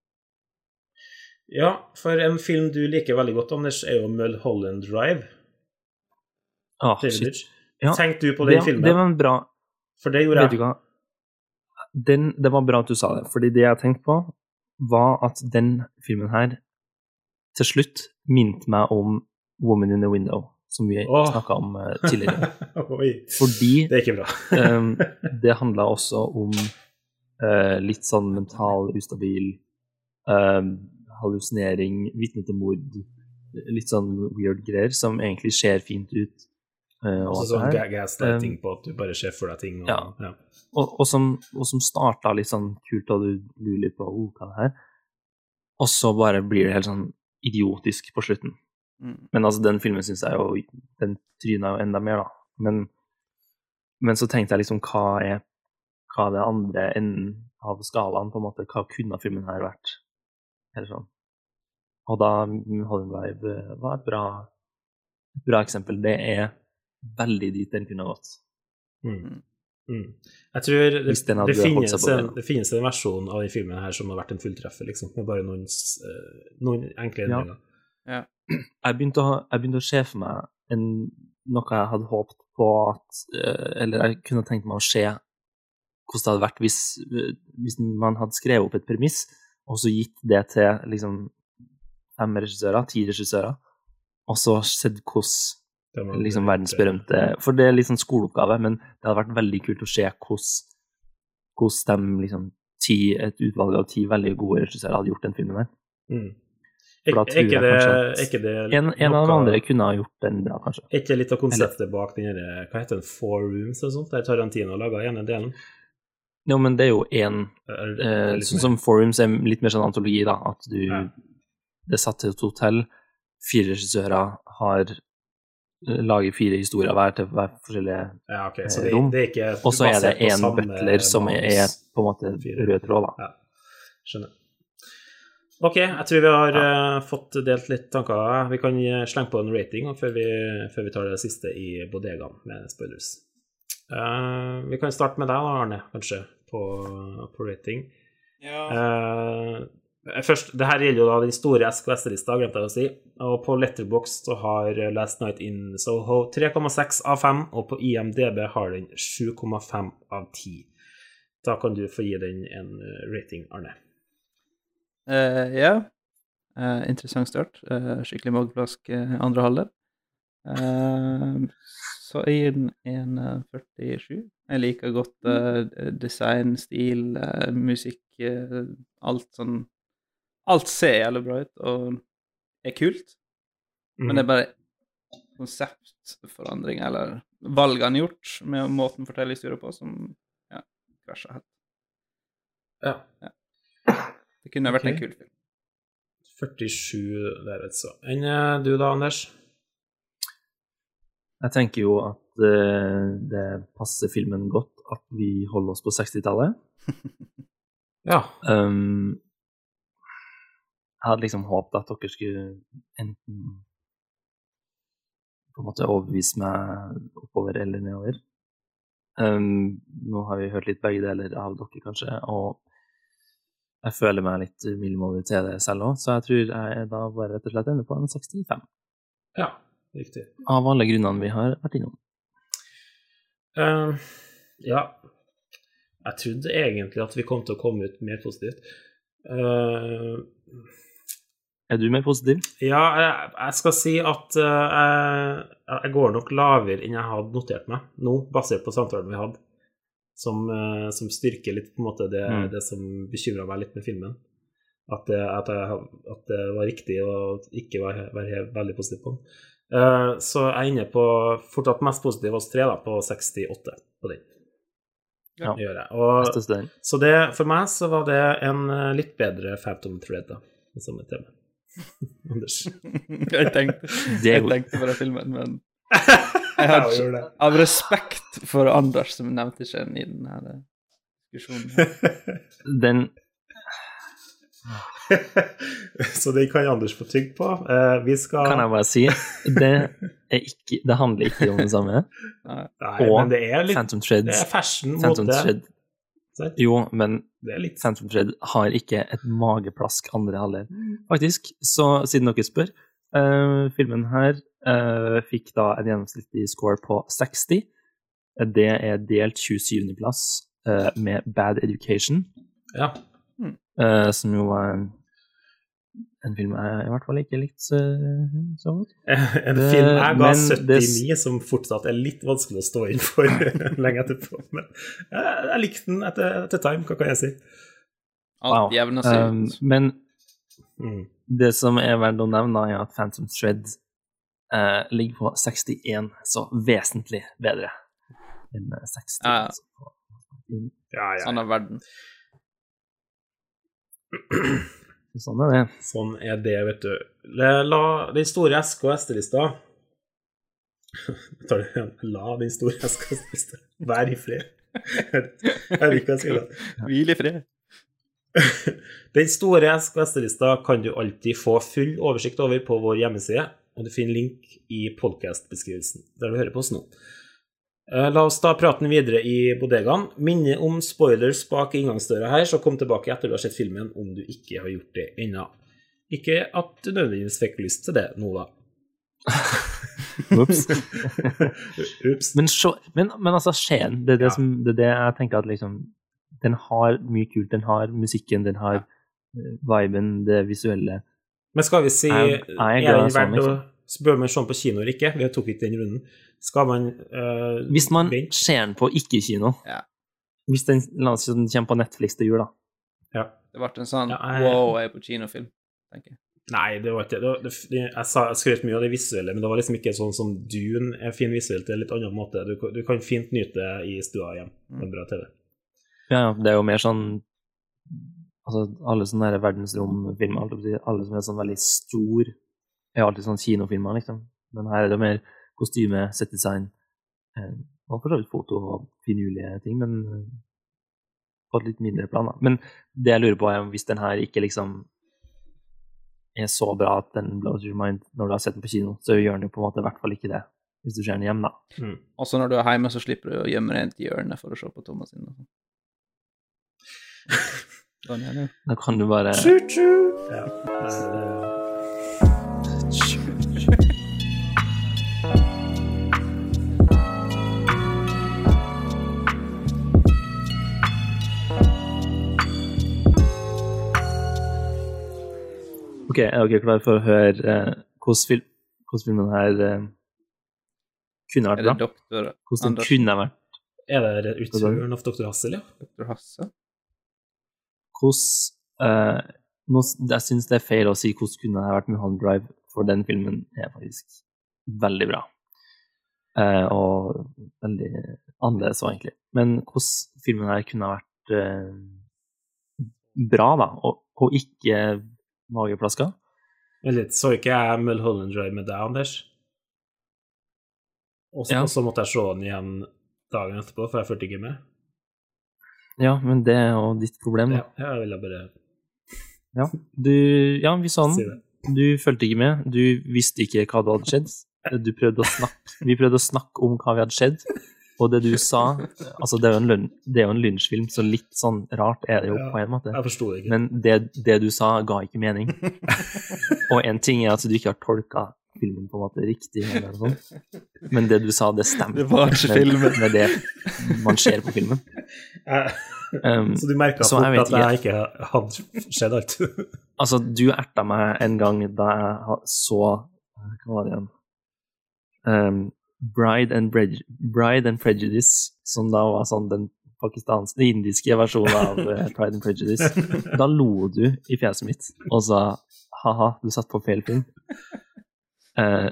Ja, for en film du liker veldig godt, Anders, er jo Mulholland Drive. Ah, shit. Ja, Tenkte du på den det, filmen? det var en bra For det gjorde Vet du jeg. hva? Den, det var bra at du sa det, fordi det jeg tenkte på, var at den filmen her til slutt minte meg om Woman in the Window, som vi oh. snakka om eh, [LAUGHS] tidligere. Oi, Fordi det er ikke bra. um, det handla også om eh, litt sånn mental ustabil um, hallusinering, vitne til mord, litt sånn weird greier, som egentlig ser fint ut. eh, og sånn det her. ga- på at du bare ser for deg ting. Og, Ja. ja. og, og som, og som starta litt sånn kult, og du lurer litt på oh, hva det her Og så bare blir det helt sånn idiotisk på slutten. Mm. Men altså, den filmen syns jeg jo Den tryna jo enda mer, da. Men, men så tenkte jeg liksom, hva er hva er det andre enden av skalaen, på en måte? Hva kunne filmen her vært? Eller sånn. Og da Holland Drive eh, var et bra, et bra eksempel. Det er veldig dit den kunne gått. Mm. Mm. Jeg tror det, det, finnes en, det finnes en versjon av den filmen her som har vært en fulltreffer, liksom, med bare noen, eh, noen enkle Ja. Ja. [CLEARS THROAT] jeg begynte, å, jeg begynte å se for meg en, noe jeg hadde håpet på at eh, Eller jeg kunne tenkt meg å se hvordan det hadde vært hvis, eh, hvis man hadde skrevet opp et premiss, og så gitt det til liksom fem regissører, ti regissører, og så sett hvordan liksom verdensberømte For det er litt sånn skoleoppgave, men det hadde vært veldig kult å se hvordan, de liksom ti, et utvalg av ti veldig gode regissører hadde gjort den filmen der. Mm. For da tror jeg det, kanskje at ikke det En, en av de andre kunne ha gjort den bra, kanskje. Er ikke litt av konseptet bak den derre Hva heter den? Four Rooms eller sånt? Der Tarantino laga ene delen? Jo, men det er jo én eh, Sånn som Forums er litt mer sånn antologi, da. At du Ja. det er satt til et hotell. Fire regissører har eh, lager fire historier hver til hver forskjellige Ja, okay. så det, rom. Og så er det én butler som er, er, på en måte rød tråd, da. Ja, skjønner. Ok, jeg tror vi har eh, fått delt litt tanker. Vi kan eh, slenge på en rating før vi, før vi tar det siste i bodegaen med spoilers. Uh, vi kan starte med deg, da, Arne, kanskje, på, på rating. Eh, først, det her gjelder jo da den store SKS-lista, glemte jeg å si. Og på Letterbox så har Last Night in Soho 3,6 av 5, og på IMDb har den 7,5 av 10. Da kan du få gi den en eh, rating, Arne. Uh, ja. uh, interessant start. Eh, skikkelig mageplask eh, andre halvdel. Så jeg gir den en eh, 47. Jeg liker godt uh, design, stil, uh, musikk, uh, alt sånn Alt ser jævlig bra ut og er kult, men det er bare konseptforandring, eller valgene gjort med måten å fortelle historier på, som ja, krasjer helt. Ja. Det kunne vært en Ok. kul film. 47 der, altså. Enn du da, Anders? Jeg tenker jo at uh, det passer filmen godt at vi holder oss på 60-tallet. [LAUGHS] Ja. Um, jeg hadde liksom håpet at dere skulle enten på en måte overbevise meg oppover eller nedover. Um, nå har vi hørt litt begge deler av dere, kanskje, og jeg føler meg litt middelmådig til det selv òg, så jeg tror jeg da bare rett og slett ender på en 65. ja, riktig. Av alle grunnene vi har vært innom. Uh, ja. Jeg trodde egentlig at vi kom til å komme ut mer positivt. Uh, Er du mer positiv? ja, jeg, jeg skal si at uh, jeg, jeg går nok lavere enn jeg hadde notert meg nå, basert på samtalen vi hadde, som, eh, som styrker litt på en måte det, Mm. det som bekymra meg litt med filmen. At det, at, jeg, at det var riktig å ikke være, være veldig positiv på den. Eh, så jeg er inne på fortsatt mest positiv av oss tre, da, på 68 på den. Ja. Og, så det, for meg så var det en eh, litt bedre Phantom Thread, da, med samme tema. [LAUGHS] Anders. [LAUGHS] jeg tenkte, jeg tenkte på den filmen, men [LAUGHS] Jeg har ikke, av respekt for Anders, som nevnte ikke den i denne diskusjonen Den [LAUGHS] så det kan Anders få tygg på. Eh, vi skal kan jeg bare si Det, er ikke, det handler ikke om det samme. Nei. Og men det er litt Phantom Thread Det er fashion Phantom mote. Thread? Jo, men Det er litt Phantom Thread har ikke et mageplask andre halvdel. Faktisk, så siden dere spør eh, Filmen her eh, fikk da en gjennomsnittlig score på 60. Det er delt 27.-plass uh, med Bad Education, Ja. Uh, som jo var en, en film jeg i hvert fall ikke likte så, så godt. En Det- film jeg ga men 79, som fortsatt er litt vanskelig å stå inn for lenge etterpå. Men jeg, jeg likte den etter, etter time, hva kan jeg si? Alt jevner seg Um, men Mm. Det som er verdt å nevne, er at Phantom Thread uh, ligger på 61, så vesentlig bedre enn eh, 60. Ja. altså, på- Ja, ja. Sånn er verden. Sånn er det. Sånn er det, vet du. La, la den store eske- og igjen? La den store eske- og SD-lista være i fred. Jeg vet ikke si det. Hvil i fred. Den store eske- og SD-lista kan du alltid få full oversikt over på vår hjemmeside, og du finner link i podcast-beskrivelsen, der du hører på oss nå. Eh, La oss ta praten videre i bodegaen. Minne om spoilers bak inngangsdøra her, så kom tilbake etter du har sett filmen om du ikke har gjort det ennå. Ikke at du nødvendigvis fikk lyst til det nå, da. Ops. Men, men, men altså, Skien, det er det, Ja. som, det er det jeg tenker at liksom Den har mye kult. Den har musikken, den har ja. viben, det visuelle. Men skal vi si Jeg- jeg er Er glad i Bør man se den på kino eller ikke? Vi tok ikke den runden. Skal man uh, Hvis man vent? ser den på ikke-kino Ja. Hvis den, la oss si den kommer på Netflix til jul, da. Ja. Det ble en sånn Ja, jeg- wow, jeg er på kinofilm, tenker jeg. Nei, det var ikke det. var- det, det jeg, sa, jeg skrev mye av det visuelle, men det var liksom ikke sånn som Dune er fin visuelt. Det er litt annen måte. Du, kan- du kan fint nyte det i stua hjem. Det er bra TV. Ja, ja, det er jo mer sånn Altså, alle sånne verdensromfilmer, alle som er sånn veldig stor, er alltid sånn kinofilmer, liksom. Men her er det mer kostyme, settdesign, eh, og for så vidt foto og finurlige ting, men eh, på et litt mindre plan, da. Men det jeg lurer på, er om hvis den her ikke liksom er så bra at den blows your mind når du har sett den på kino, så gjør den jo på en måte i hvert fall ikke det hvis du ser den hjemme, da. Også når du er hjemme, så slipper du å gjemme deg i hjørnet for å se på Thomas sin. sånn. [LAUGHS] Ja. Da kan du bare Ja. Nei, det, Ok, er dere klare for å høre eh, hvordan, fil hvordan filmen her eh, kunne Er det da? doktor Hvordan den kunne vært er det returen av Dr. Hassel, ja? Doktor Hasse? Hvordan eh, nå, Jeg syns det er feil å si hvordan kunne det vært Mulholland Drive, for den filmen er faktisk veldig bra. Eh, og veldig annerledes òg, egentlig. Men hvordan filmen her kunne vært eh, bra, da, og, og ikke mageplaska? Litt, så ikke jeg Mulholland Drive med deg, Anders? Og Ja. så måtte jeg se den igjen dagen etterpå, for jeg fulgte ikke med. Ja, men det er jo ditt problem, da. Ja, jeg ville bare Ja, du, ja vi så den. Du fulgte ikke med. Du visste ikke hva det hadde skjedd. Du prøvde å snakke, vi prøvde å snakke om hva vi hadde skjedd, og det du [LAUGHS] sa Altså, det er jo en, lun- det er jo en lunsjfilm, så litt sånn rart er det jo Ja. på en måte. Jeg forsto det ikke. Men det, det du sa, ga ikke mening. [LAUGHS] Og en ting er at du ikke har tolka filmen på en måte riktig, eller noe sånt. men det du sa, det stemte Det var ikke med, med det man ser på filmen. Um, så du merka fort jeg at jeg ikke hadde skjedd alt? [LAUGHS] Altså, du erta meg en gang da jeg så Hva var det igjen? Um, Bride, and Brej- Bride and Prejudice, som da var sånn den pakistanske, den indiske versjonen av eh, [LAUGHS] Pride and Prejudice. Da lo du i fjeset mitt og sa ha-ha, du satt på feil film. Eh,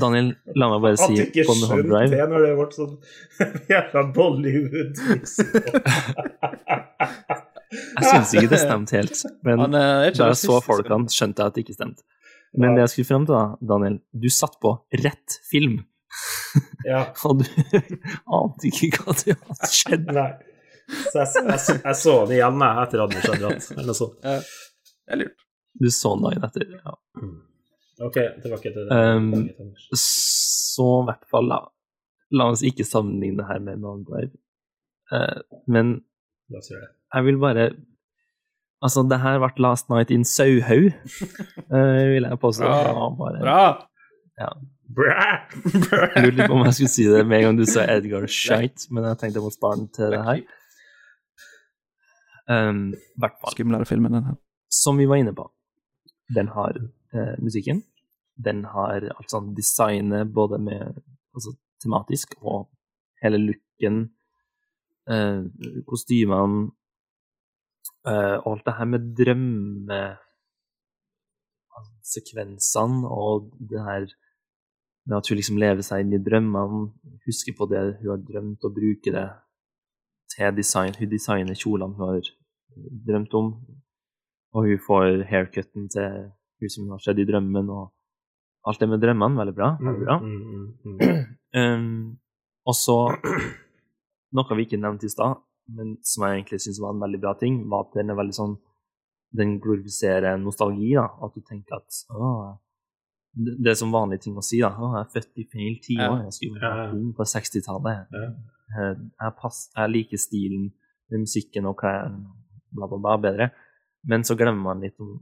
Daniel, la meg bare At si du ikke på Mulholland skjønte Drive det når det ble sånn [LAUGHS] jævla Bollywood. [LAUGHS] Jeg syns ikke det stemte helt, men Han ikke da jeg så folkene, skjønte jeg at det ikke stemte. Men det jeg skulle frem til, da, Daniel, du satt på rett film. Ja, [LAUGHS] Og du ante ikke hva det hadde skjedd. nei. Så jeg, jeg, jeg så det igjen jeg, etter at hadde dratt, eller noe sånt. Det er lurt. Du så den dagen etter. Ja. Ok, tilbake til det. Um. Så i hvert fall, da. La oss ikke sammenligne det her med Mulholland Drive. Eh, men det. jeg vil bare Altså, det her ble Last Night in Sauhaug, [LAUGHS] uh, vil jeg påstå. Bra. Ja, bare Bra! Bræ! Jeg lurte på om jeg skulle si det med en gang du sa Edgar Shite, men jeg tenkte jeg måtte spare den til det her. Um. Skumlere film enn den her. Som vi var inne på, den har eh, musikken. Den har alt sånn designet både med altså, tematisk og hele looken, eh, kostymene eh, og alt det her med drømme altså, sekvensene og det her med at hun liksom lever seg inn i drømmene, husker på det hun har drømt, og bruker det til design. Hun designer kjolene hun har drømt om, og hun får haircutten til hun som har skjedd i drømmen, og alt det med drømmene, veldig bra. Veldig bra. Mm, mm, mm. [CLEARS THROAT] Um, og så Noe vi ikke nevnte i stad, men som jeg egentlig syns var en veldig bra ting, var at den er veldig sånn Den glorifiserer nostalgi. da, At du tenker at å, det er som vanlige ting å si. da, 'Jeg er født i feil tiår. Ja. Jeg skulle vært ung på 60-tallet. Ja. Jeg, jeg liker stilen musikken og klærne, bla, bla, bla, bedre. Men så glemmer man litt om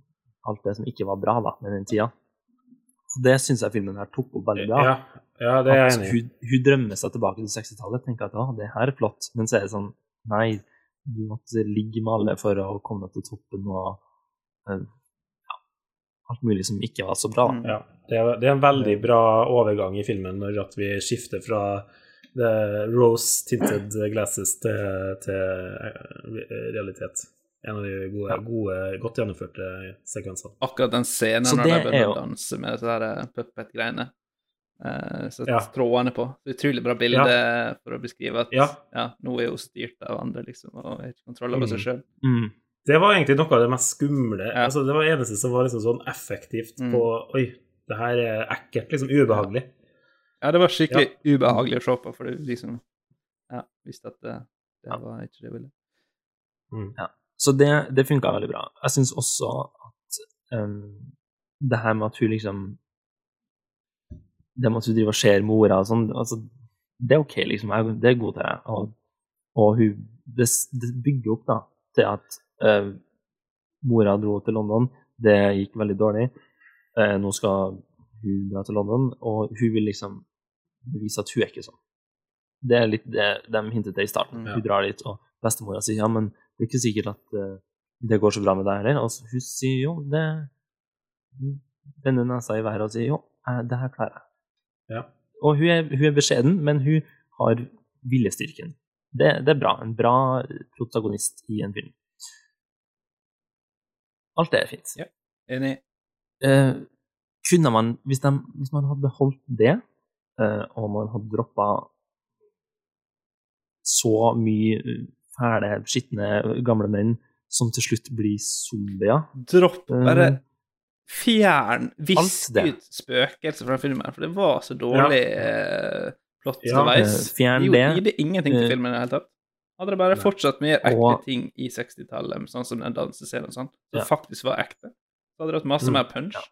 alt det som ikke var bra da, med den tida. Så det syns jeg filmen her tok opp veldig bra. Ja, ja, det er jeg enig i. hun, hun drømmer seg tilbake til 60-tallet. Tenker at å, det her er flott. Men så er det sånn Nei, du måtte ligge med alle for å komme til toppen og eh, alt mulig som ikke var så bra. da. Mm. Ja, det er, det er en veldig bra overgang i filmen når at vi skifter fra the rose tinted glasses til, til eh, realitet. En av de gode, gode godt gjennomførte sekvensene. Akkurat den scenen når de er begynner jo- å danse med disse her eh, puppet-greiene. Uh, Sett Ja. trådene på. Utrolig bra bilde for å beskrive at Ja. ja, nå er hun styrt av andre, liksom, og har ikke kontroll over Mm. seg sjøl. Mm. Det var egentlig noe av det mest skumle. Ja. Altså, det var det eneste som var liksom sånn effektivt Mm. på Oi, det her er ekkelt. Liksom ubehagelig. Ja, det var skikkelig ubehagelig å se på, for du liksom Ja, visste at det, det Ja. var ikke det jeg ville. Mm. Så det, det funka veldig bra. Jeg syns også at um, det her med at hun liksom Det med at hun driver og ser mora og sånn, altså, det er OK, liksom. Jeg, det er god til det. Og, og hun det, det bygger opp da til at eh, mora dro til London. Det gikk veldig dårlig. Eh, nå skal hun dra til London, og hun vil liksom bevise at hun er ikke sånn. Det er litt det de hintet til i starten. Ja. Hun drar dit, og bestemora sier ja, men det er ikke sikkert at eh, det går så bra med deg heller. Og hun sier jo, det Vender nesa i været og sier jo, eh, det her klarer jeg. Ja. Og hun er, hun er beskjeden, men hun har viljestyrken. Det, det er bra. En bra protagonist i en film. Alt det er fint. Ja. Enig. Eh, kunne man, hvis, de, hvis man hadde beholdt det, eh, og man hadde droppa så mye eh, fæle, skitne gamle menn som til slutt blir zombier Dropp bare Eh, Fjern, visk ut spøkelser fra filmen, for det var så dårlig eh, plott Ja, underveis. eh, fjern det det. gjorde- gir ingenting til Eh, filmen i det hele tatt. Hadde det bare Nei. fortsatt med ekte Og- ting i 60-tallet, sånn som den dansescenen sånn, som Ja. faktisk var ekte, så hadde det hatt masse Mm, mer punch. ja.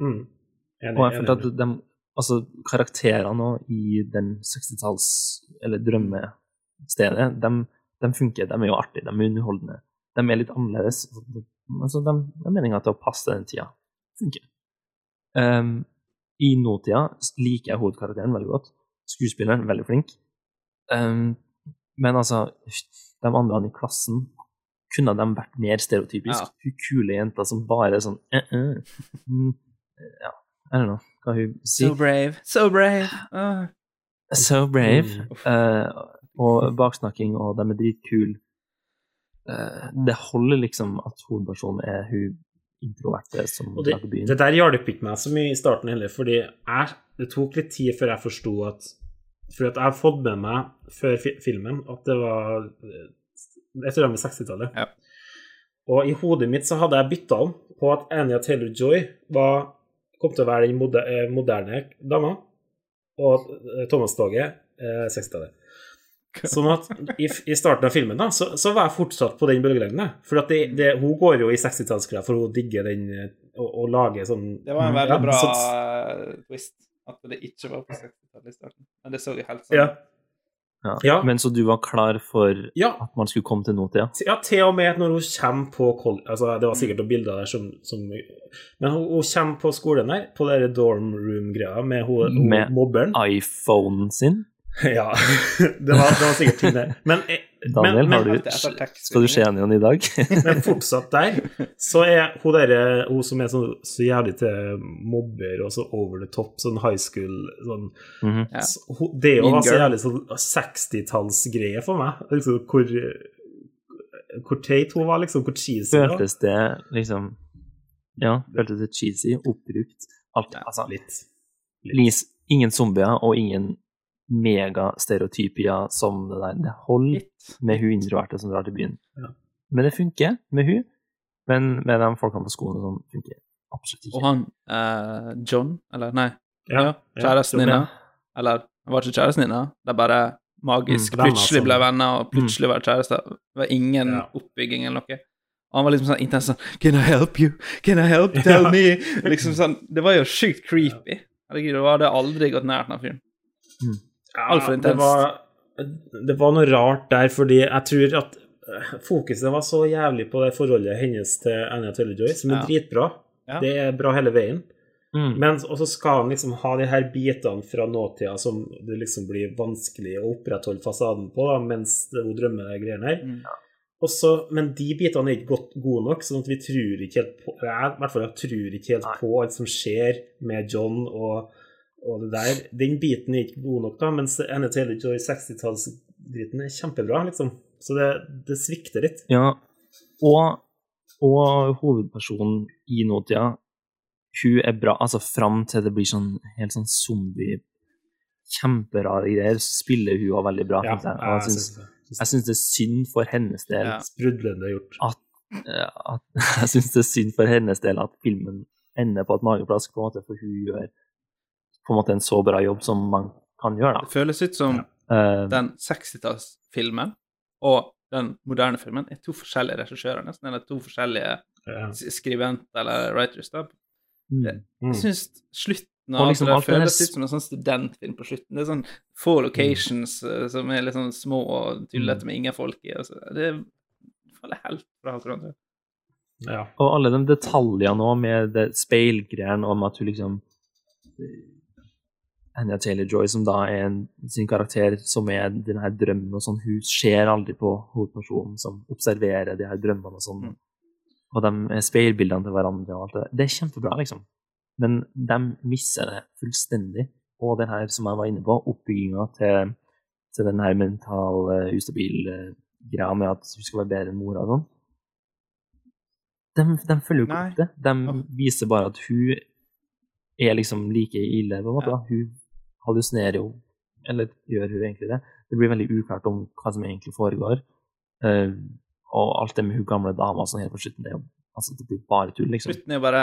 Mm. Enig, Og jeg følte at de, altså, karakterene i den 60-talls- eller drømmestedet, de, de funker. De er jo artige, de er underholdende. De er litt annerledes. Altså, de, de er meninga til å passe den tida. Funker. Um, I nåtida liker jeg hovedkarakteren veldig godt. Skuespilleren veldig flink. Um, men altså, de andre i klassen kunne de vært mer stereotypisk. Ja. Hun kule jenta som bare er sånn eh, eh. Mm, Ja, I don't know hva hun sier. So brave, so brave. Ah. So brave. Mm. Uh, og baksnakking, og de er dritkule. Uh, det holder liksom at hovedpersonen er hun introverte som Og det, byen. det der hjalp ikke meg så mye i starten heller, fordi jeg, det tok litt tid før jeg forsto at For at jeg har fått med meg før fi filmen at det var eh, Jeg tror det var med 60-tallet. Ja. Og i hodet mitt så hadde jeg bytta om på at Anja Taylor-Joy var, kom til å være den moder, eh, moderne dama, og eh, Thomas Toget eh, 60-tallet. [LAUGHS] Sånn at i, i starten av filmen da, så, så var jeg fortsatt på den bølgelengden. For at det, det, hun går jo i 60-tallsklær, for hun digger den og, og lager sånn Det var en veldig Ja, bra så- eh, twist, at det ikke var på 60-tallet i starten. Men det så jo helt sånn Ja. Ja. Ja. Men så du var klar for Ja, at man skulle komme til nåtida? ja, til og med når hun kommer på altså Det var sikkert noen bilder der som, som Men hun, hun kommer på skolen der, på den dorm room-greia, med hun, Med- mobberen. iPhonen sin? [LAUGHS] Ja, [LAUGHS] det var, det var sikkert ting der. Men, eh, Daniel, men, har men, du, skal du se henne igjen i dag? [LAUGHS] men fortsatt der, så er hun der, hun som er så, så jævlig til mobber og så over the top, sånn high school sånn Mhm. Ja. så, hun, Det er jo Mean altså jævlig sånn 60-tallsgreie for meg. Liksom, hvor hvor teit hun var, liksom. Hvor cheesy hun var. Føltes det liksom Ja, føltes det cheesy, oppbrukt? Alt, Ja, altså, Litt. Lis, ingen zombier og ingen megastereotypier som det der. Det holder Litt. med hun introverte som drar til byen. Ja. Men det funker med hun, men med de folkene på skolen og sånn funker absolutt ikke. Og han uh, John, eller nei, Ja, ja, kjæresten ja, din, eller det var ikke kjæresten din, det er bare magisk Mm, plutselig ble venner, og plutselig var kjærester. Det var ingen Ja. oppbygging eller noe. Og han var liksom sånn intens sånn Can I help you? Can I help? Tell Ja. me? Liksom [LAUGHS] sånn, Det var jo sjukt creepy. Herregud, det hadde aldri gått nært den fyren. Ja, Altfor Det var, det var noe rart der, fordi jeg tror at eh, fokuset var så jævlig på det forholdet hennes til Anja Taylor-Joy, som er Ja. dritbra. Ja. Det er bra hele veien. Mm. Men og så skal han liksom ha de her bitene fra nåtida som det liksom blir vanskelig å opprettholde fasaden på, da, mens hun drømmer de greiene her. Mm. Også, men de bitene er ikke godt, gode nok, sånn at vi tror ikke helt på Jeg i hvert fall jeg tror ikke helt på alt som skjer med John og, og det der. Den biten er ikke god nok, da, mens Anne Taylor Joy 60-tallsdriten er kjempebra, liksom. Så det, det svikter litt. Ja, og, og hovedpersonen i nåtida, hun er bra, altså fram til det blir sånn helt sånn zombie, kjemperare greier, så spiller hun også veldig bra. Ja, jeg. Jeg jeg syns, synes jeg syns det er synd for hennes del Ja. Sprudlende gjort. at eh, at [LAUGHS] jeg syns det er synd for hennes del at filmen ender på et mageplask, på en måte, for hun gjør på en måte en så bra jobb som man kan gjøre, Det føles ut som da. Eh, den 60-tallsfilmen og den moderne filmen er to forskjellige regissører, nesten, eller to forskjellige Ja. skribenter eller writers. da. mm. Mm. Jeg syns slutten av liksom det føles ut som en sånn studentfilm på slutten. Det er sånn få locations mm. som er litt sånn små og tullete med ingen folk i. Altså. Det faller helt fra hverandre. Ja. Og alle de detaljene òg, med det speilgreiene om at hun liksom Anya Taylor-Joy, som da er en, sin karakter, som er den her drømmen og sånn, hun ser aldri på hovedpersonen som observerer de her drømmene og sånn. Mm. Og de speilbildene til hverandre og alt det der. Det er kjempebra, liksom. Men de misser det fullstendig. Og den her, som jeg var inne på, oppbygginga til, til den her mental uh, ustabil greia med at hun skal være bedre enn mora og sånn. De, de følger jo ikke opp det. De viser bare at hun er liksom like ille, på en måte. Ja. Hun hallusinerer jo, eller gjør hun egentlig det? Det blir veldig uklart om hva som egentlig foregår. Uh, og alt det med hun gamle dama sånn helt på slutten, det altså, det blir bare tull, liksom. Slutten er jo bare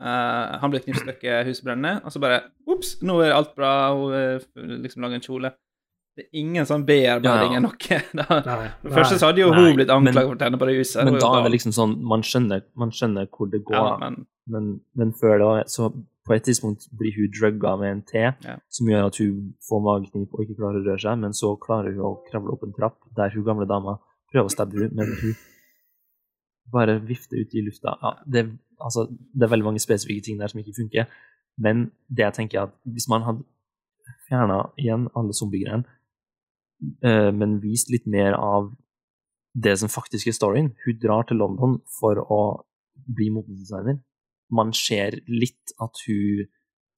uh, Han blir knivstukket, huset brenner, og så bare Ops, nå er alt bra, hun eh, liksom lager en kjole. Det er ingen sånn bearbeiding Ja. noe. [LAUGHS] Da, Nei. for Først så hadde jo Nei, hun blitt anklaget for å tenne på det huset. Men da er det liksom sånn Man skjønner, man skjønner hvor det går, ja, men men, men før da, så på et tidspunkt blir hun drugga med en te, Ja. som gjør at hun får mageknip og ikke klarer å røre seg, men så klarer hun å kravle opp en trapp der hun gamle dama prøver å stabbe henne, men hun bare vifter ut i lufta. Ja, det, altså, det er veldig mange spesifikke ting der som ikke funker, men det jeg tenker er at hvis man hadde fjerna igjen alle zombiegreiene, eh, men vist litt mer av det som faktisk er storyen Hun drar til London for å bli motedesigner. Man ser litt at hun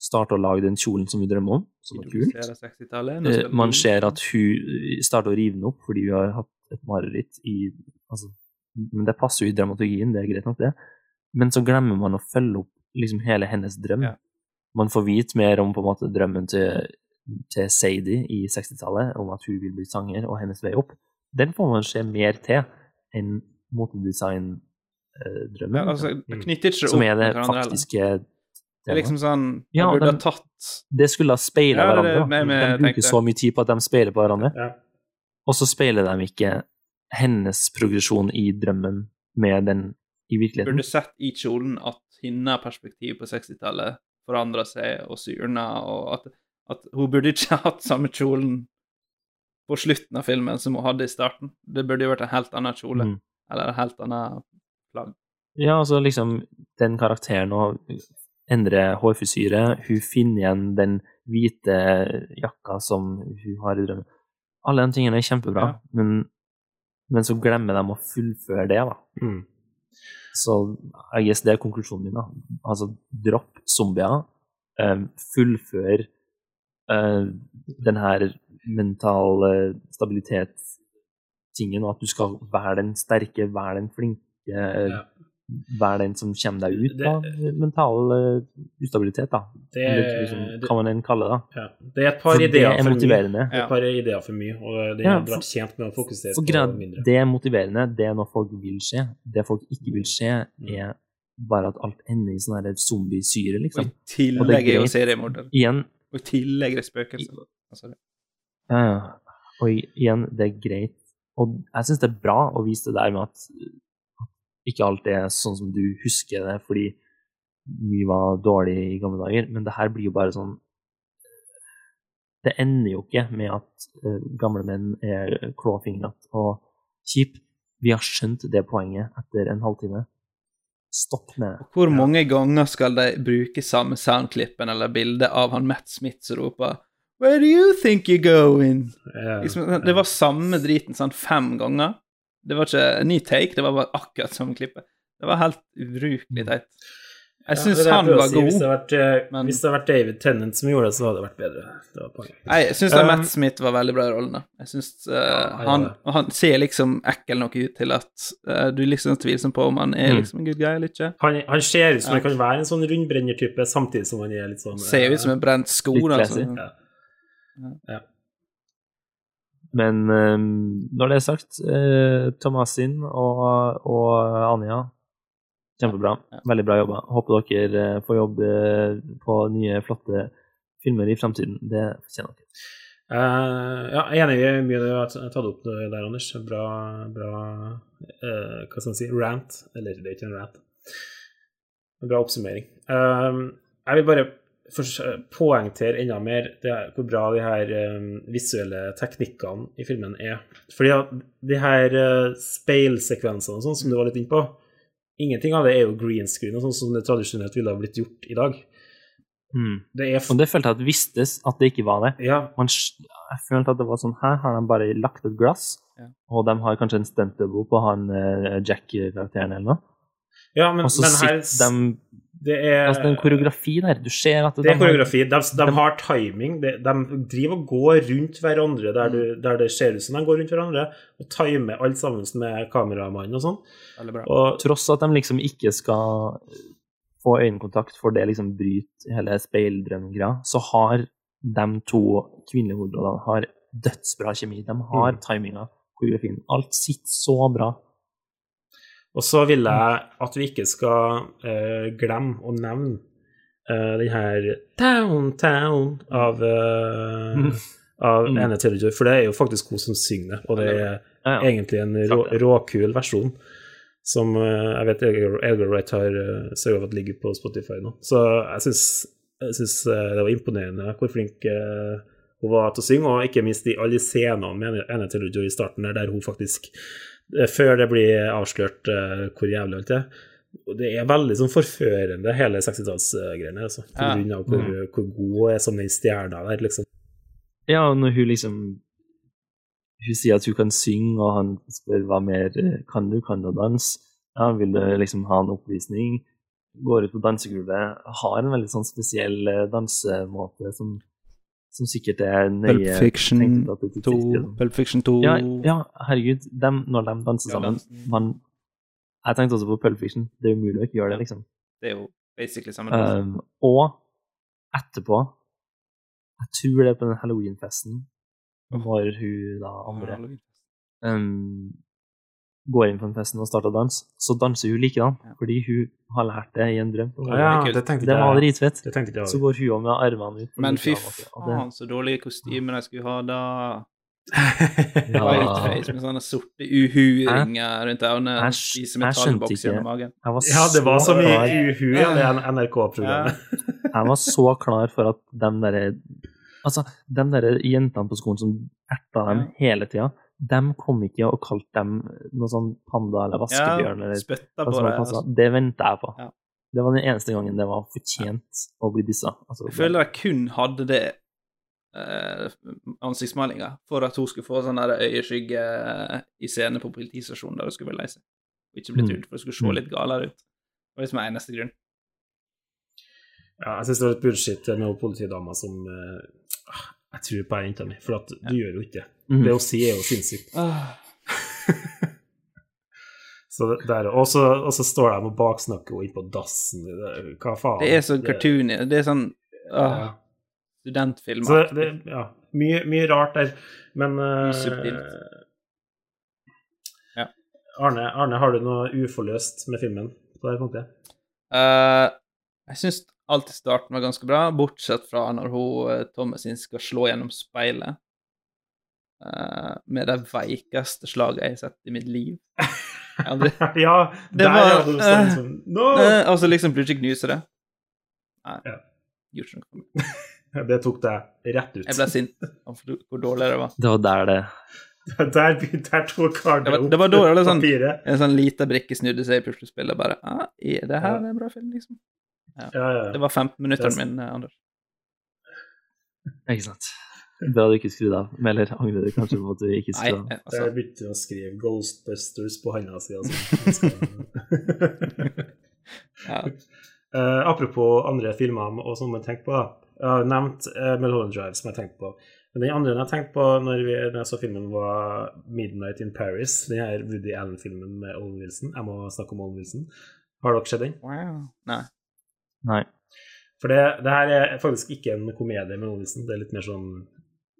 starter å lage den kjolen som hun drømmer om, som er kult. Introduserer 60-tallet, nå Eh, Man ser at hun starter å rive den opp fordi hun har hatt et mareritt i altså, Men det passer jo i dramaturgien, det er greit nok, det. Men så glemmer man å følge opp liksom hele hennes drøm. Ja. Man får vite mer om på en måte drømmen til, til Sadie i 60-tallet, om at hun vil bli sanger, og hennes vei opp. Den får man se mer til enn motedesign-drømmen. ja, altså, det knytter ikke som opp er det med hverandre faktiske Det er liksom sånn Ja, Jeg burde den- ha tatt Det skulle ha speila Ja, hverandre. de bruker tenkte- så mye tid på at de speiler på hverandre. Ja. Og så speiler de ikke hennes progresjon i drømmen med den i virkeligheten. Burde sett i kjolen at hennes perspektiv på 60-tallet forandra seg og syrna, og at, at hun burde ikke hatt samme kjolen på slutten av filmen som hun hadde i starten. Det burde jo vært en helt annen kjole, Mm. eller en helt annen plagg. Ja, altså liksom den karakteren og endre hårfrisyre, hun finner igjen den hvite jakka som hun har i drømmen. Alle de tingene er kjempebra, Ja. men, men så glemmer de å fullføre det, da. Mm. Så jeg guess det er konklusjonen min. da. Altså, dropp zombier. Um, fullfør eh, den her mentale stabilitetstingen, og at du skal være den sterke, være den flinke, eh, Ja. være den som kommer deg ut Det- av mental eh, ustabilitet, da. Det, Eller liksom, det, hva man enn kalle det. ja. det er et par For det ideer er for mye. er et par ideer for mye, og det Ja, hadde vært tjent med å fokusere For på grad, mindre. det er motiverende, det er noe folk vil skje. Det folk ikke vil skje, er bare at alt ender i sånn zombiesyre, liksom. Og i er tillegg er jo seriemorder. Og i tillegg er det spøkelser. Altså, Ja, ja. Og igjen, det er greit. Og jeg syns det er bra å vise det der med at ikke alt er sånn som du husker det, fordi mye var dårlig i gamle dager, men det her blir jo bare sånn Det ender jo ikke med at uh, gamle menn er klåfingrete og kjip. Vi har skjønt det poenget etter en halvtime. Stopp med det. Hvor mange ganger skal de bruke samme soundklippen eller bildet av han Matt Smith som roper Where do you think you're going? Yeah, Liksom, det var samme driten sånn fem ganger. Det var ikke en ny take, det var bare akkurat samme klippet. Det var helt ubrukelig teit. Jeg Ja, syns jeg han var si. Hvis det, god. hadde vært, eh, men- hvis det hadde vært David Tennant som gjorde det, så hadde det vært bedre. Det var. Nei, jeg syns Um, Matt Smith var veldig bra i rollen. da. Jeg synes uh, ja, han, ja. han ser liksom ekkel nok ut til at uh, du liksom tviler på om han er Mm. liksom en good guy eller ikke. Han, han ser ut som Ja. han kan være en sånn rundbrennertype, samtidig som han er litt sånn Ser ut som en brent sko. Da. classy. Ja. Ja. Men eh, når det er sagt, eh, Thomasin og, og Anja, kjempebra. Veldig bra jobba. Håper dere eh, får jobb eh, på nye, flotte filmer i fremtiden. Det fortjener dere. Uh, ja, jeg er enig i mye du har tatt opp der, Anders. Bra, bra uh, hva skal man si, rant. Eller det er ikke en rant. En bra oppsummering. Uh, jeg vil bare poengtere enda mer det er, hvor bra de her um, visuelle teknikkene i filmen er. Fordi at de her uh, speilsekvensene og sånn som du var litt inne på, ingenting av det er jo green screen og sånn som det tradisjonelt ville ha blitt gjort i dag. Det er f Og det følte jeg at vistes at det ikke var det. ja, Man, jeg følte at det var sånn Her har de bare lagt et glass, Ja. og de har kanskje en stunt-double på han uh, Jack-karakteren eller noe. ja, men, Og så men her sitter de det er, Altså, det er en koreografi der. Du ser at Det er de har- koreografi. De, de har timing. De, de driver og går rundt hverandre der, du, der det ser ut som de går rundt hverandre, og timer alt sammen med kameramannen og sånn. Og Tross at de liksom ikke skal få øyekontakt, for det liksom bryter hele speildrømmegreia, så har de to kvinnelige hovedrollene har dødsbra kjemi. De har Mm. timinga, koreografien. Alt sitter så bra. Og så vil jeg at vi ikke skal uh, glemme å nevne uh, den her Downtown av, uh, Mm. av Mm. Anne Taylor-Joy, for det er jo faktisk hun som synger det, og det er Ja, ja. egentlig en rå, råkul versjon som uh, jeg vet Edgar, Edgar Wright har uh, sørga for at ligger på Spotify nå. Så jeg syns, jeg syns det var imponerende hvor flink hun var til å synge, og ikke minst i alle scenene med Anne Taylor-Joy i starten, der, der hun faktisk Før det blir avslørt eh, hvor jævlig alt er. Og Det er veldig sånn forførende, hele 60-tallsgreiene, altså. På Ja. grunn av hvor, hvor god er som den stjerna der, liksom. Ja, og når hun liksom Hun sier at hun kan synge, og han spør hva mer eh, kan du, kan du danse? Ja, vil du liksom ha en oppvisning? Går ut på dansegulvet. Har en veldig sånn spesiell eh, dansemåte som, som sikkert er nøye Pulp Fiction tenkt ut at det er 2. Pulp Fiction 2 Ja, ja, herregud. Dem, når de danser sammen man, Jeg tenkte også på Pulp Fiction. Det er umulig å ikke gjøre det, liksom. Det er jo basically samme. Um, og etterpå Jeg tror det er på den halloweenfesten når hun da andre um, går inn på den festen og starter å danse, så danser hun likedan, Ja. fordi hun har lært det i en drøm. Ja, ja, det tenkte Det var dritfett. Det tenkte jeg. Så går hun òg med armene ut. Men fy det- faen, så dårlige kostymer de skulle ha da. [LAUGHS] Ja. Whiteface med sånne sorte uhu-ringer rundt øynene. Jeg jeg skjønte ikke- magen. Jeg var Ja, det var så mye klar, uhu i det NRK-programmet. [LAUGHS] jeg var så klar for at de derre Altså, de der jentene på skolen som erta dem hele tida, de kom ikke og kalte dem noe sånn panda eller vaskebjørn eller spytta på det. Altså. Det venta jeg på. Ja. Det var den eneste gangen det var fortjent å bli dissa. Altså, Jeg føler jeg kun hadde det eh, ansiktsmalinga for at hun skulle få sånn øyeskygge i scene på politistasjonen der hun skulle være lei seg. Og ikke bli Mm. trudd, for hun skulle se Mm. litt galere ut. Det var liksom eneste grunn. Ja, jeg syns det var litt bullshit med politidama som eh, Jeg tror på jenta mi, for at du gjør jo ikke det. Mm. Det hun sier, er jo sinnssykt. [LAUGHS] Så der, og, så, og så står de og baksnakker henne inn på dassen. Det, hva faen? Det er så cartoony. Det er sånn åh, Ja. studentfilm. Så det, ja, mye, mye rart der. Men eh, subtilt. Ja. Arne, Arne, har du noe uforløst med filmen på det punktet? Uh, jeg syns alt i starten var ganske bra, bortsett fra når hun eh, Thomasin skal slå gjennom speilet. Uh, med det veikeste slaget jeg har sett i mitt liv. Har aldri- [LAUGHS] ja, Det der var- du sånn, no! uh, Altså så liksom plutselig knuser det. Nei. Ja. Gjorde ikke noe. [LAUGHS] Det tok deg rett ut. Jeg ble sint av hvor dårlig det var. Det var der det Der, der tok Arne Det var- opp det var det sånn- papiret. En sånn lita brikke snudde seg i puslespillet, bare ah, Er det her en bra film, liksom? Ja, ja, Det var 15 minutter er- min, eh, Anders. Ikke sant. Bra du ikke skrudde av. Eller angrer du kanskje på at du ikke skrudde av? Nei, altså. Jeg begynte å skrive Ghostbusters på handa si. Altså. [LAUGHS] ja. Eh, apropos andre filmer og som jeg tenkte på. da. Jeg har nevnt uh, Mulholland Drive, som jeg tenkte på. Men den andre jeg tenkte på når, vi, når jeg så filmen, var 'Midnight in Paris'. Den her Woody Allen-filmen med Owen Wilson. Jeg må snakke om Owen Wilson. Har dere sett den? Wow. Nei. Nei. For det, det her er faktisk ikke en komedie med Owen Det er litt mer sånn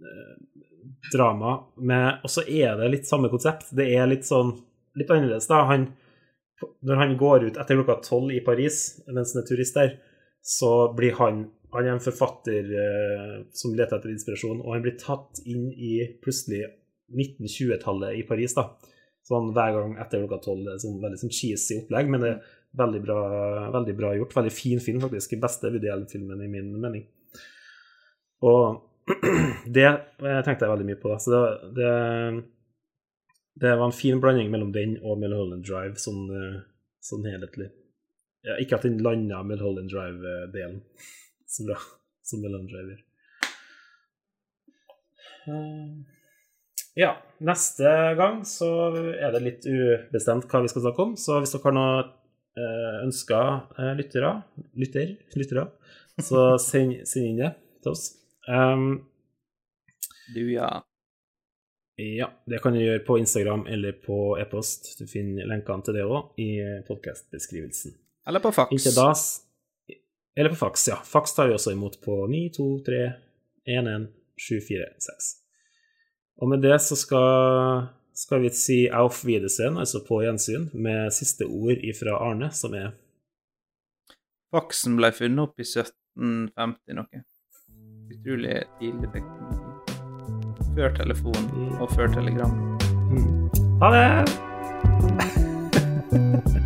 eh, drama Og så er det litt samme konsept. Det er litt sånn litt annerledes, da. Han, når han går ut etter klokka tolv i Paris mens han er turist der, så blir han Han er en forfatter eh, som leter etter inspirasjon, og han blir tatt inn i plutselig 1920-tallet i Paris, da. Sånn hver gang etter klokka tolv. Sånn veldig sånn cheesy opplegg, men det veldig bra, veldig bra gjort. Veldig fin film, faktisk. Den beste Woody Allen-filmen, i min mening. Og [CLEARS THROAT] det eh, tenkte jeg veldig mye på. Så det, det, det var en fin blanding mellom den og Mulholland Drive, sånn, eh, sånn helhetlig. Ja, ikke at den landa Mulholland Drive-delen så bra som Mulholland Drive gjør. Eh, Ja, neste gang så er det litt ubestemt hva vi skal snakke om. Så hvis dere har noen eh, ønsker eh, lyttere, lytter, lyttere, så [LAUGHS] send, send inn det til oss. Um, Du, ja. ja, det kan du gjøre på Instagram eller på e-post. Du finner lenkene til det òg i podkastbeskrivelsen. Eller på fax. Da Eller på faks, ja. Faks tar vi også imot på 92311746. Og med det så skal, skal vi si auf Wiedersehen, altså på gjensyn, med siste ord ifra Arne, som er Faxen ble funnet opp i 1750 noe. Utrolig tidlig teknologi. Før telefon og før telegram. Ha det! [LAUGHS]